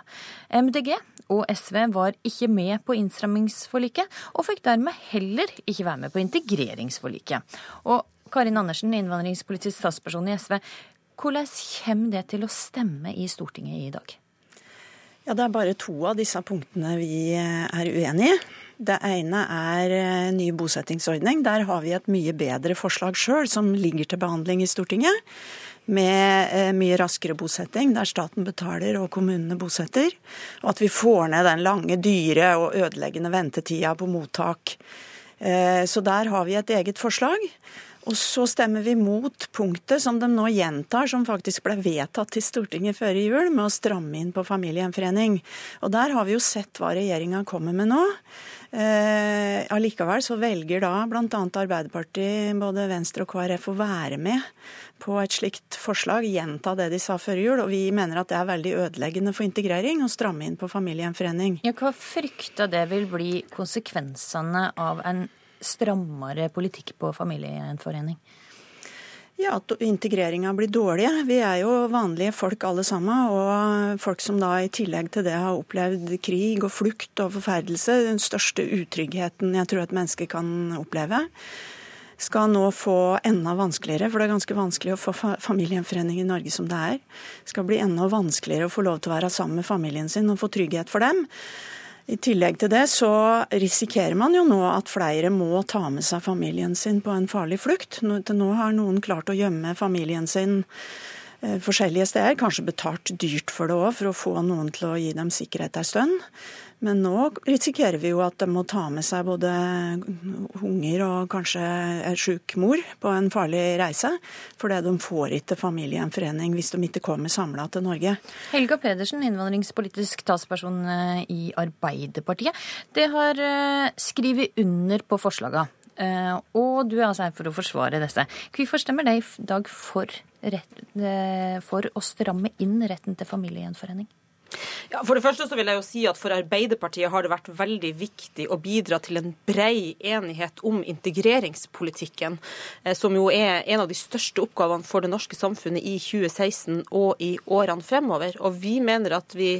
MDG og SV var ikke med på innstrammingsforliket, og fikk dermed heller ikke være med på integreringsforliket. Og Karin Andersen, innvandringspolitisk statsperson i SV, hvordan kommer det til å stemme i Stortinget i dag? Ja, Det er bare to av disse punktene vi er uenige i. Det ene er eh, ny bosettingsordning. Der har vi et mye bedre forslag sjøl, som ligger til behandling i Stortinget. Med eh, mye raskere bosetting, der staten betaler og kommunene bosetter. Og at vi får ned den lange, dyre og ødeleggende ventetida på mottak. Eh, så der har vi et eget forslag. Og så stemmer vi mot punktet som de nå gjentar, som faktisk ble vedtatt til Stortinget før jul, med å stramme inn på familiegjenforening. Og der har vi jo sett hva regjeringa kommer med nå. Eh, allikevel så velger da bl.a. Arbeiderpartiet, både Venstre og KrF å være med på et slikt forslag, gjenta det de sa før jul. Og vi mener at det er veldig ødeleggende for integrering å stramme inn på familiegjenforening. Ja, hva frykter det vil bli konsekvensene av en strammere politikk på familiegjenforening? Ja, at integreringa blir dårlig. Vi er jo vanlige folk alle sammen. Og folk som da i tillegg til det har opplevd krig og flukt og forferdelse, den største utryggheten jeg tror et menneske kan oppleve, skal nå få enda vanskeligere, for det er ganske vanskelig å få familiegjenforening i Norge som det er. Det skal bli enda vanskeligere å få lov til å være sammen med familien sin og få trygghet for dem. I tillegg til det så risikerer man jo nå at flere må ta med seg familien sin på en farlig flukt. Til nå har noen klart å gjemme familien sin forskjellige steder, kanskje betalt dyrt for det òg, for å få noen til å gi dem sikkerhet ei stund. Men nå risikerer vi jo at de må ta med seg både unger og kanskje en sjuk mor på en farlig reise, fordi de får ikke familiegjenforening hvis de ikke kommer samla til Norge. Helga Pedersen, innvandringspolitisk talsperson eh, i Arbeiderpartiet. Det har eh, skrevet under på forslaga. Eh, og du er altså her for å forsvare disse. Hvorfor stemmer det i dag for, rett, for å stramme inn retten til familiegjenforening? Ja, For det første så vil jeg jo si at for Arbeiderpartiet har det vært veldig viktig å bidra til en brei enighet om integreringspolitikken, eh, som jo er en av de største oppgavene for det norske samfunnet i 2016 og i årene fremover. Og vi mener at vi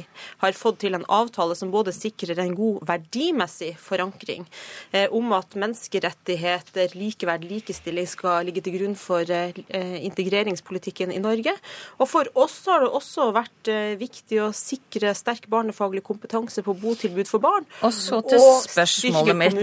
har fått til en avtale som både sikrer en god verdimessig forankring eh, om at menneskerettigheter, likeverd, likestilling skal ligge til grunn for eh, integreringspolitikken i Norge. Og for oss har det også vært viktig å sikre sikre sterk barnefaglig kompetanse på botilbud for barn. Og så til og spørsmålet mitt.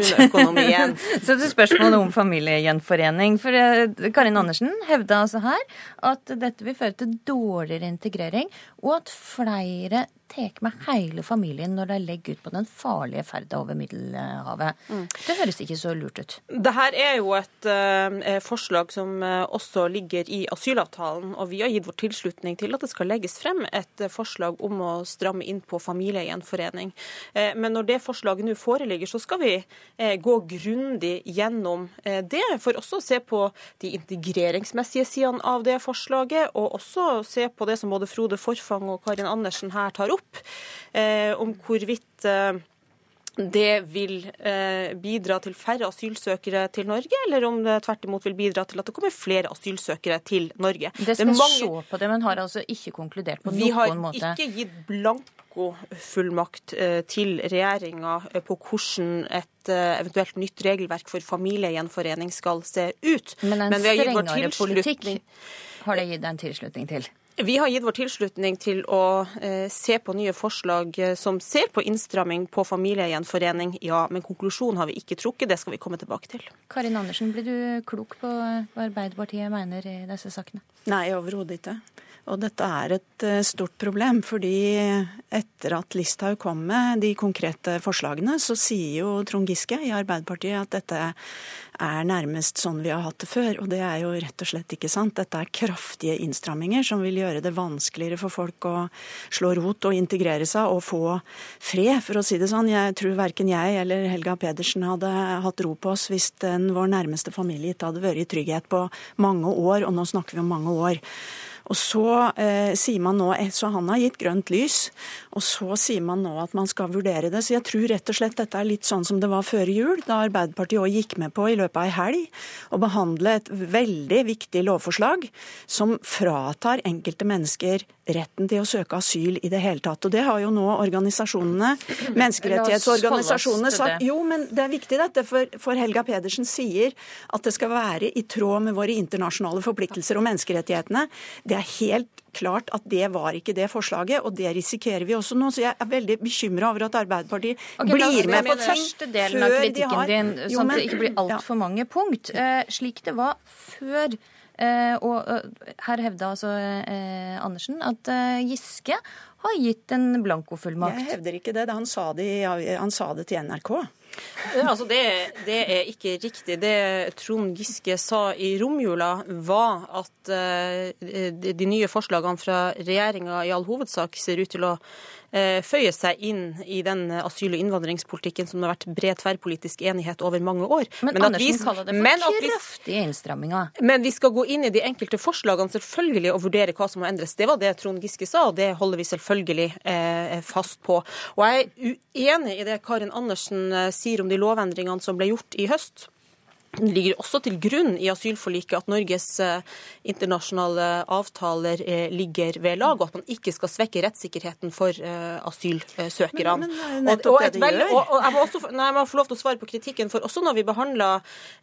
<laughs> så til spørsmålet om familiegjenforening. For eh, Karin Andersen hevda altså her at dette vil føre til dårligere integrering, og at flere tar med hele familien når de legger ut på den farlige ferda over Middelhavet. Mm. Det høres ikke så lurt ut. Dette er jo et uh, forslag som uh, også ligger i asylavtalen, og vi har gitt vår tilslutning til at det skal legges frem et uh, forslag om å stramme inn på familiegjenforening. men når det forslaget nå foreligger, så skal vi gå grundig gjennom det, for også å se på de integreringsmessige sidene av det forslaget, og også se på det som både Frode Forfang og Karin Andersen her tar opp opp eh, om hvorvidt eh, det vil eh, bidra til færre asylsøkere til Norge, eller om det tvert imot vil bidra til at det kommer flere asylsøkere til Norge. Det skal det mange... se på det, men har altså ikke konkludert på noen måte? Vi har ikke gitt blankofullmakt til regjeringa på hvordan et eventuelt nytt regelverk for familiegjenforening skal se ut. Men en men strengere politikk har det gitt en tilslutning til? Vi har gitt vår tilslutning til å eh, se på nye forslag eh, som ser på innstramming på familiegjenforening, ja. Men konklusjonen har vi ikke trukket, det skal vi komme tilbake til. Karin Andersen, blir du klok på hva Arbeiderpartiet mener i disse sakene? Nei, overhodet ikke. Og dette er et eh, stort problem, fordi etter at Listhaug kom med de konkrete forslagene, så sier jo Trond Giske i Arbeiderpartiet at dette er nærmest sånn vi har hatt det før. Og det er jo rett og slett ikke sant. Dette er kraftige innstramminger som vil gjøre det vanskeligere for folk å slå rot og integrere seg og få fred, for å si det sånn. Jeg tror verken jeg eller Helga Pedersen hadde hatt ro på oss hvis den vår nærmeste familie ikke hadde vært i trygghet på mange år, og nå snakker vi om mange år. Og så eh, sier man nå, eh, så Han har gitt grønt lys, og så sier man nå at man skal vurdere det. Så jeg tror rett og slett dette er litt sånn som det var før jul, da Arbeiderpartiet òg gikk med på i løpet av ei helg å behandle et veldig viktig lovforslag som fratar enkelte mennesker retten til å søke asyl i det hele tatt. Og det har jo nå organisasjonene, menneskerettighetsorganisasjonene sagt. Jo, men det er viktig dette, for, for Helga Pedersen sier at det skal være i tråd med våre internasjonale forpliktelser og menneskerettighetene. Det er helt klart at det var ikke det forslaget, og det risikerer vi også nå. Så jeg er veldig bekymra over at Arbeiderpartiet okay, blir med på ting første delen av kritikken har... din, sånn jo, men... at det ikke blir altfor ja. mange punkt. Uh, slik det var før og eh, her hevda altså eh, Andersen at Giske har gitt en blankofullmakt. Jeg hevder ikke det. Han sa det, han sa det til NRK. Altså det, det, er ikke riktig. Det Trond Giske sa i romjula, var at de nye forslagene fra regjeringa i all hovedsak ser ut til å Eh, føye seg inn i den asyl- og innvandringspolitikken som det har vært bred tverrpolitisk enighet over mange år. Men, men Andersen vi, kaller det for kraftige innstramminger. Men vi skal gå inn i de enkelte forslagene selvfølgelig og vurdere hva som må endres. Det var det Trond Giske sa, og det holder vi selvfølgelig eh, fast på. Og jeg er uenig i det Karin Andersen eh, sier om de lovendringene som ble gjort i høst. Det ligger også til grunn i asylforliket at Norges eh, internasjonale avtaler eh, ligger ved lag, og at man ikke skal svekke rettssikkerheten for eh, asylsøkerne. Og, og jeg, må også, nei, jeg må få lov til å svare på kritikken, for også når vi behandla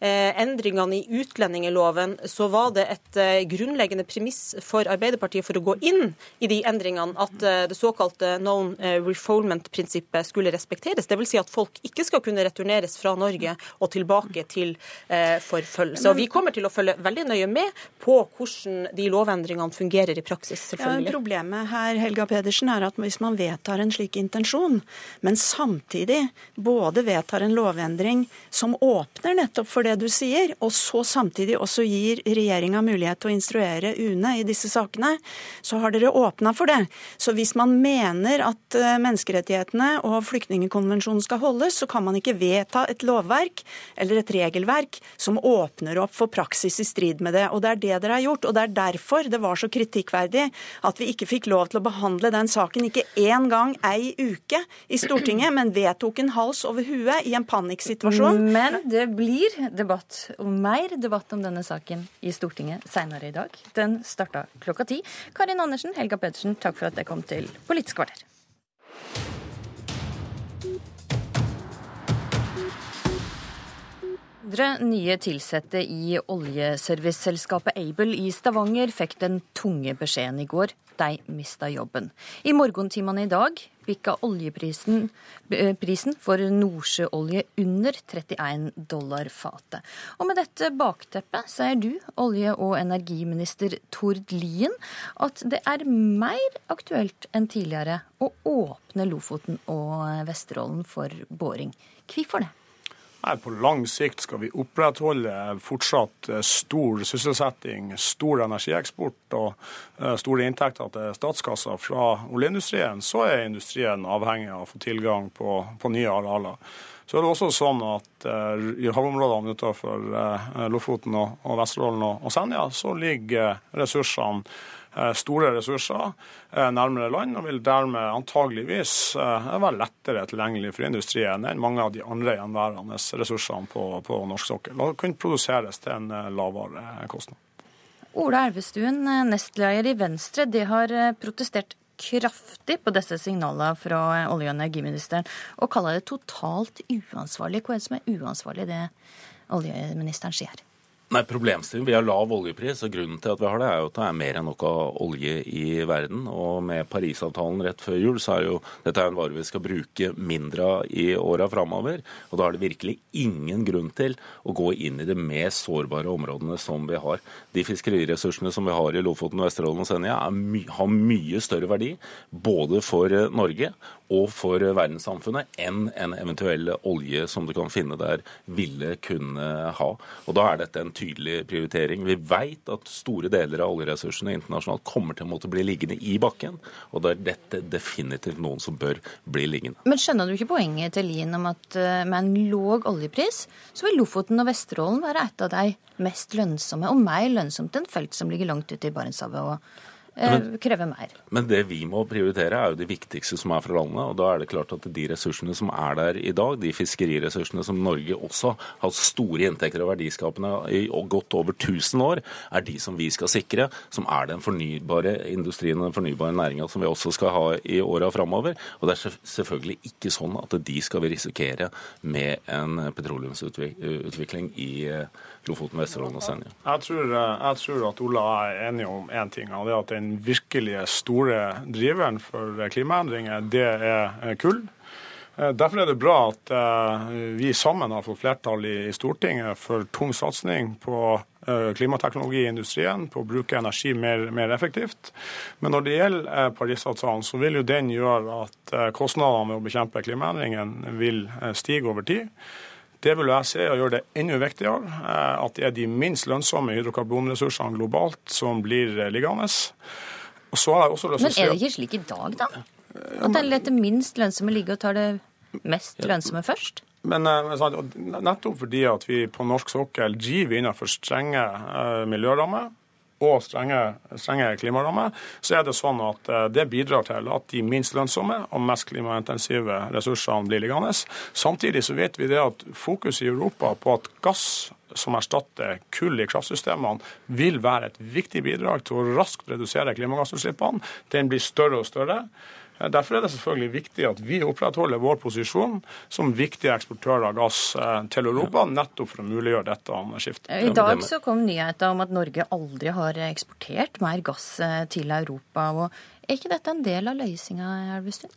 eh, endringene i utlendingsloven, så var det et eh, grunnleggende premiss for Arbeiderpartiet for å gå inn i de endringene at eh, det såkalte known refoulement-prinsippet skulle respekteres. Dvs. Si at folk ikke skal kunne returneres fra Norge og tilbake til forfølgelse. Og Vi kommer til å følge veldig nøye med på hvordan de lovendringene fungerer i praksis. selvfølgelig. Ja, problemet her Helga Pedersen, er at hvis man vedtar en slik intensjon, men samtidig både vedtar en lovendring som åpner nettopp for det du sier, og så samtidig også gir regjeringa mulighet til å instruere UNE i disse sakene, så har dere åpna for det. Så hvis man mener at eh, menneskerettighetene og flyktningkonvensjonen skal holdes, så kan man ikke vedta et lovverk eller et regelverk som åpner opp for praksis i strid med det. Og Det er det dere har gjort. og Det er derfor det var så kritikkverdig at vi ikke fikk lov til å behandle den saken ikke én gang ei uke i Stortinget, men vedtok en hals over huet i en panikksituasjon. Men det blir debatt, og mer debatt om denne saken i Stortinget senere i dag. Den starta klokka ti. Karin Andersen, Helga Pedersen, takk for at dere kom til Politisk kvarter. Nye ansatte i oljeserviceselskapet Able i Stavanger fikk den tunge beskjeden i går. De mista jobben. I morgentimene i dag bikka oljeprisen eh, prisen for nordsjøolje under 31 dollar fatet. Og med dette bakteppet sier du, olje- og energiminister Tord Lien, at det er mer aktuelt enn tidligere å åpne Lofoten og Vesterålen for boring. Hvorfor det? Nei, På lang sikt skal vi opprettholde fortsatt eh, stor sysselsetting, stor energieksport og eh, store inntekter til statskassa fra oljeindustrien. Så er industrien avhengig av å få tilgang på, på nye arealer. Så er det også sånn at uh, i havområdene utenfor Lofoten og, Vesterålen og, Senja, så ligger ressursene Eh, store ressurser eh, nærmere land, og vil dermed antageligvis eh, være lettere tilgjengelig for industrien enn mange av de andre gjenværende ressursene på, på norsk sokkel, og kunne produseres til en lavere kostnad. Ola Elvestuen, nestleder i Venstre, de har protestert kraftig på disse signalene fra olje- og energiministeren, og kaller det totalt uansvarlig. Hva er det som er uansvarlig, det oljeministeren sier? Nei, Problemstillingen, Vi har lav oljepris, og grunnen til at vi har det, er jo at det er mer enn nok av olje i verden. Og med Parisavtalen rett før jul, så er jo dette er en vare vi skal bruke mindre av i åra framover. Og da er det virkelig ingen grunn til å gå inn i de mest sårbare områdene som vi har. De fiskeriressursene som vi har i Lofoten, Vesterålen og Senja, my har mye større verdi både for Norge og for verdenssamfunnet enn en eventuell olje som du kan finne der, ville kunne ha. Og Da er dette en tydelig prioritering. Vi vet at store deler av oljeressursene internasjonalt kommer til å måtte bli liggende i bakken, og da er dette definitivt noen som bør bli liggende. Men skjønner du ikke poenget til Lien om at eh, med en låg oljepris, så vil Lofoten og Vesterålen være et av de mest lønnsomme, og mer lønnsomt enn felt som ligger langt ute i Barentshavet og men, eh, krever mer. Men det vi må prioritere, er jo de viktigste som er fra landet. Og da er det klart at de ressursene som er der i dag, de fiskeriressursene som Norge også har store inntekter og verdiskapende i godt over 1000 år, er de som vi skal sikre, som er den fornybare industrien og den fornybare næringa som vi også skal ha i åra framover. Og det er selvfølgelig ikke sånn at de skal vi risikere med en petroleumsutvikling i Lofoten, Vesterålen og Senja. Jeg tror, jeg tror at Ola er enig om én ting, og det er at den virkelige store driveren for klimaendringer, det er kull. Derfor er det bra at vi sammen har fått flertall i Stortinget for tung satsing på klimateknologi i industrien, på å bruke energi mer, mer effektivt. Men når det gjelder Parisavtalen, så vil jo den gjøre at kostnadene med å bekjempe klimaendringene vil stige over tid. Det vil jeg se og gjøre det enda viktigere eh, at det er de minst lønnsomme hydrokarbonressursene globalt som blir eh, liggende. Men er det ikke slik i dag, da? At det den det minst lønnsomme ligge og tar det mest lønnsomme først? Men eh, nettopp fordi at vi på norsk sokkel driver innenfor strenge miljørammer, og strenge, strenge klimarammer, så er det sånn at eh, det bidrar til at de minst lønnsomme og mest klimaintensive ressursene blir liggende. Samtidig så vet vi det at fokuset i Europa på at gass som erstatter kull i kraftsystemene, vil være et viktig bidrag til å raskt redusere klimagassutslippene. Den blir større og større. Derfor er det selvfølgelig viktig at vi opprettholder vår posisjon som viktig eksportør av gass eh, til Europa, nettopp for å muliggjøre dette skiftet. I dag så kom nyheten om at Norge aldri har eksportert mer gass eh, til Europa. og Er ikke dette en del av løsninga, Elvestuen?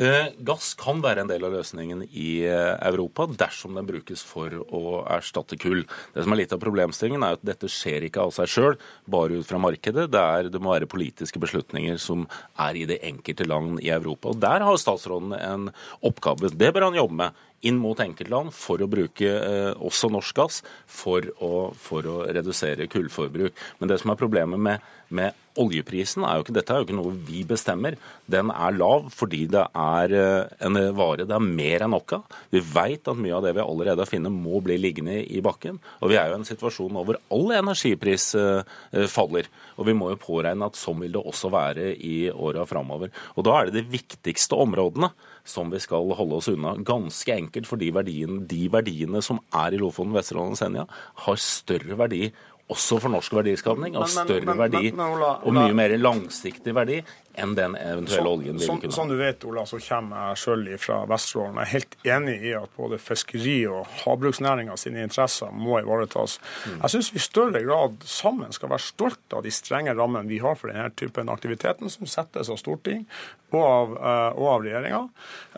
Eh, gass kan være en del av løsningen i eh, Europa dersom den brukes for å erstatte kull. Det som er litt av problemstillingen er at dette skjer ikke av seg sjøl, bare ut fra markedet. Det, er, det, må være politiske beslutninger som er i det enkelte land i Europa. Og Der har statsråden en oppgave. Det bør han jobbe med inn mot enkeltland for å bruke eh, også norsk gass for å, for å redusere kullforbruk. Men det som er problemet med, med oljeprisen er jo ikke, Dette er jo ikke noe vi bestemmer. Den er lav fordi det er eh, en vare det er mer enn nok av. Vi vet at mye av det vi allerede har funnet må bli liggende i bakken. Og vi er jo i en situasjon hvor all energipris eh, faller. Og vi må jo påregne at sånn vil det også være i åra framover. Og da er det de viktigste områdene som vi skal holde oss unna. Ganske enkelt fordi verdien, de verdiene som er i Lofoten, Vesterålen og Senja, har større verdi også for norsk verdiskapning, og større verdi og mye mer langsiktig verdi enn den eventuelle så, oljen vi vil kunne ha. Som du vet, Ola, så kommer jeg sjøl fra Vesterålen. Jeg er helt enig i at både fiskeri- og havbruksnæringa sine interesser må ivaretas. Mm. Jeg syns vi i større grad sammen skal være stolte av de strenge rammene vi har for denne typen aktiviteten, som settes av storting og av, uh, og av regjeringa,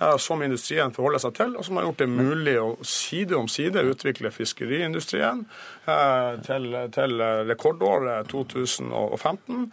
uh, som industrien forholder seg til, og som har gjort det mulig å side om side utvikle fiskeriindustrien uh, til, til rekordåret 2015,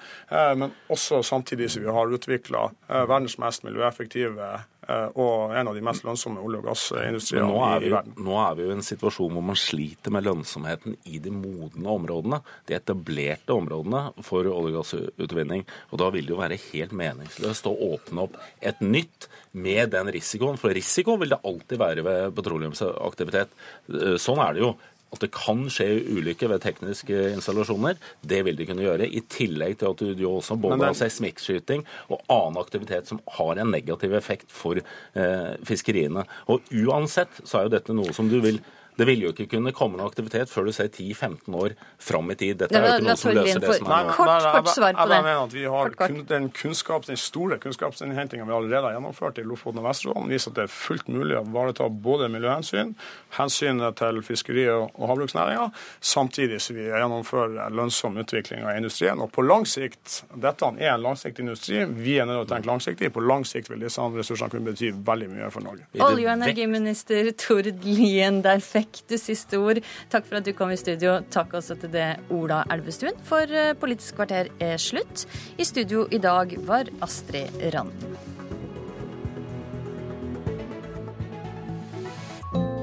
men også samtidig som vi har har utvikla eh, verdens mest miljøeffektive eh, og en av de mest lønnsomme olje- og gassindustriene i, i, verden. Nå er vi jo i en situasjon hvor man sliter med lønnsomheten i de modne områdene, de etablerte områdene for olje- og gassutvinning. Og da vil det jo være helt meningsløst å åpne opp et nytt med den risikoen. For risiko vil det alltid være ved petroleumsaktivitet. Eh, sånn er det jo at det kan skje ulykker ved tekniske installasjoner. Det vil de kunne gjøre, i tillegg til at du jo også både har seismikkskyting og annen aktivitet som har en negativ effekt for eh, fiskeriene. Og Uansett så er jo dette noe som du vil det vil jo ikke kunne komme noe aktivitet før du ser 10-15 år fram i tid. Dette er jo ikke noe som løser det som er Kort, kort svar på det. Jeg mener at vi har. Den, kunnskap, den store kunnskapsinnhentinga vi allerede har gjennomført i Lofoten og Vesterålen, viser at det er fullt mulig å ivareta både miljøhensyn, hensynet til fiskeri- og havbruksnæringa, samtidig som vi gjennomfører lønnsom utvikling av industrien. Og på lang sikt, dette er en langsiktig industri, vi er nødt til å tenke langsiktig. På lang sikt vil disse ressursene kunne bety veldig mye for Norge. Olje- og energiminister Tord Lien der fikk du siste ord. Takk for at du kom i studio. Takk også til det Ola Elvestuen, for eh, Politisk kvarter er slutt. I studio i dag var Astrid Randen.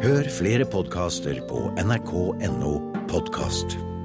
Hør flere podkaster på nrk.no podkast.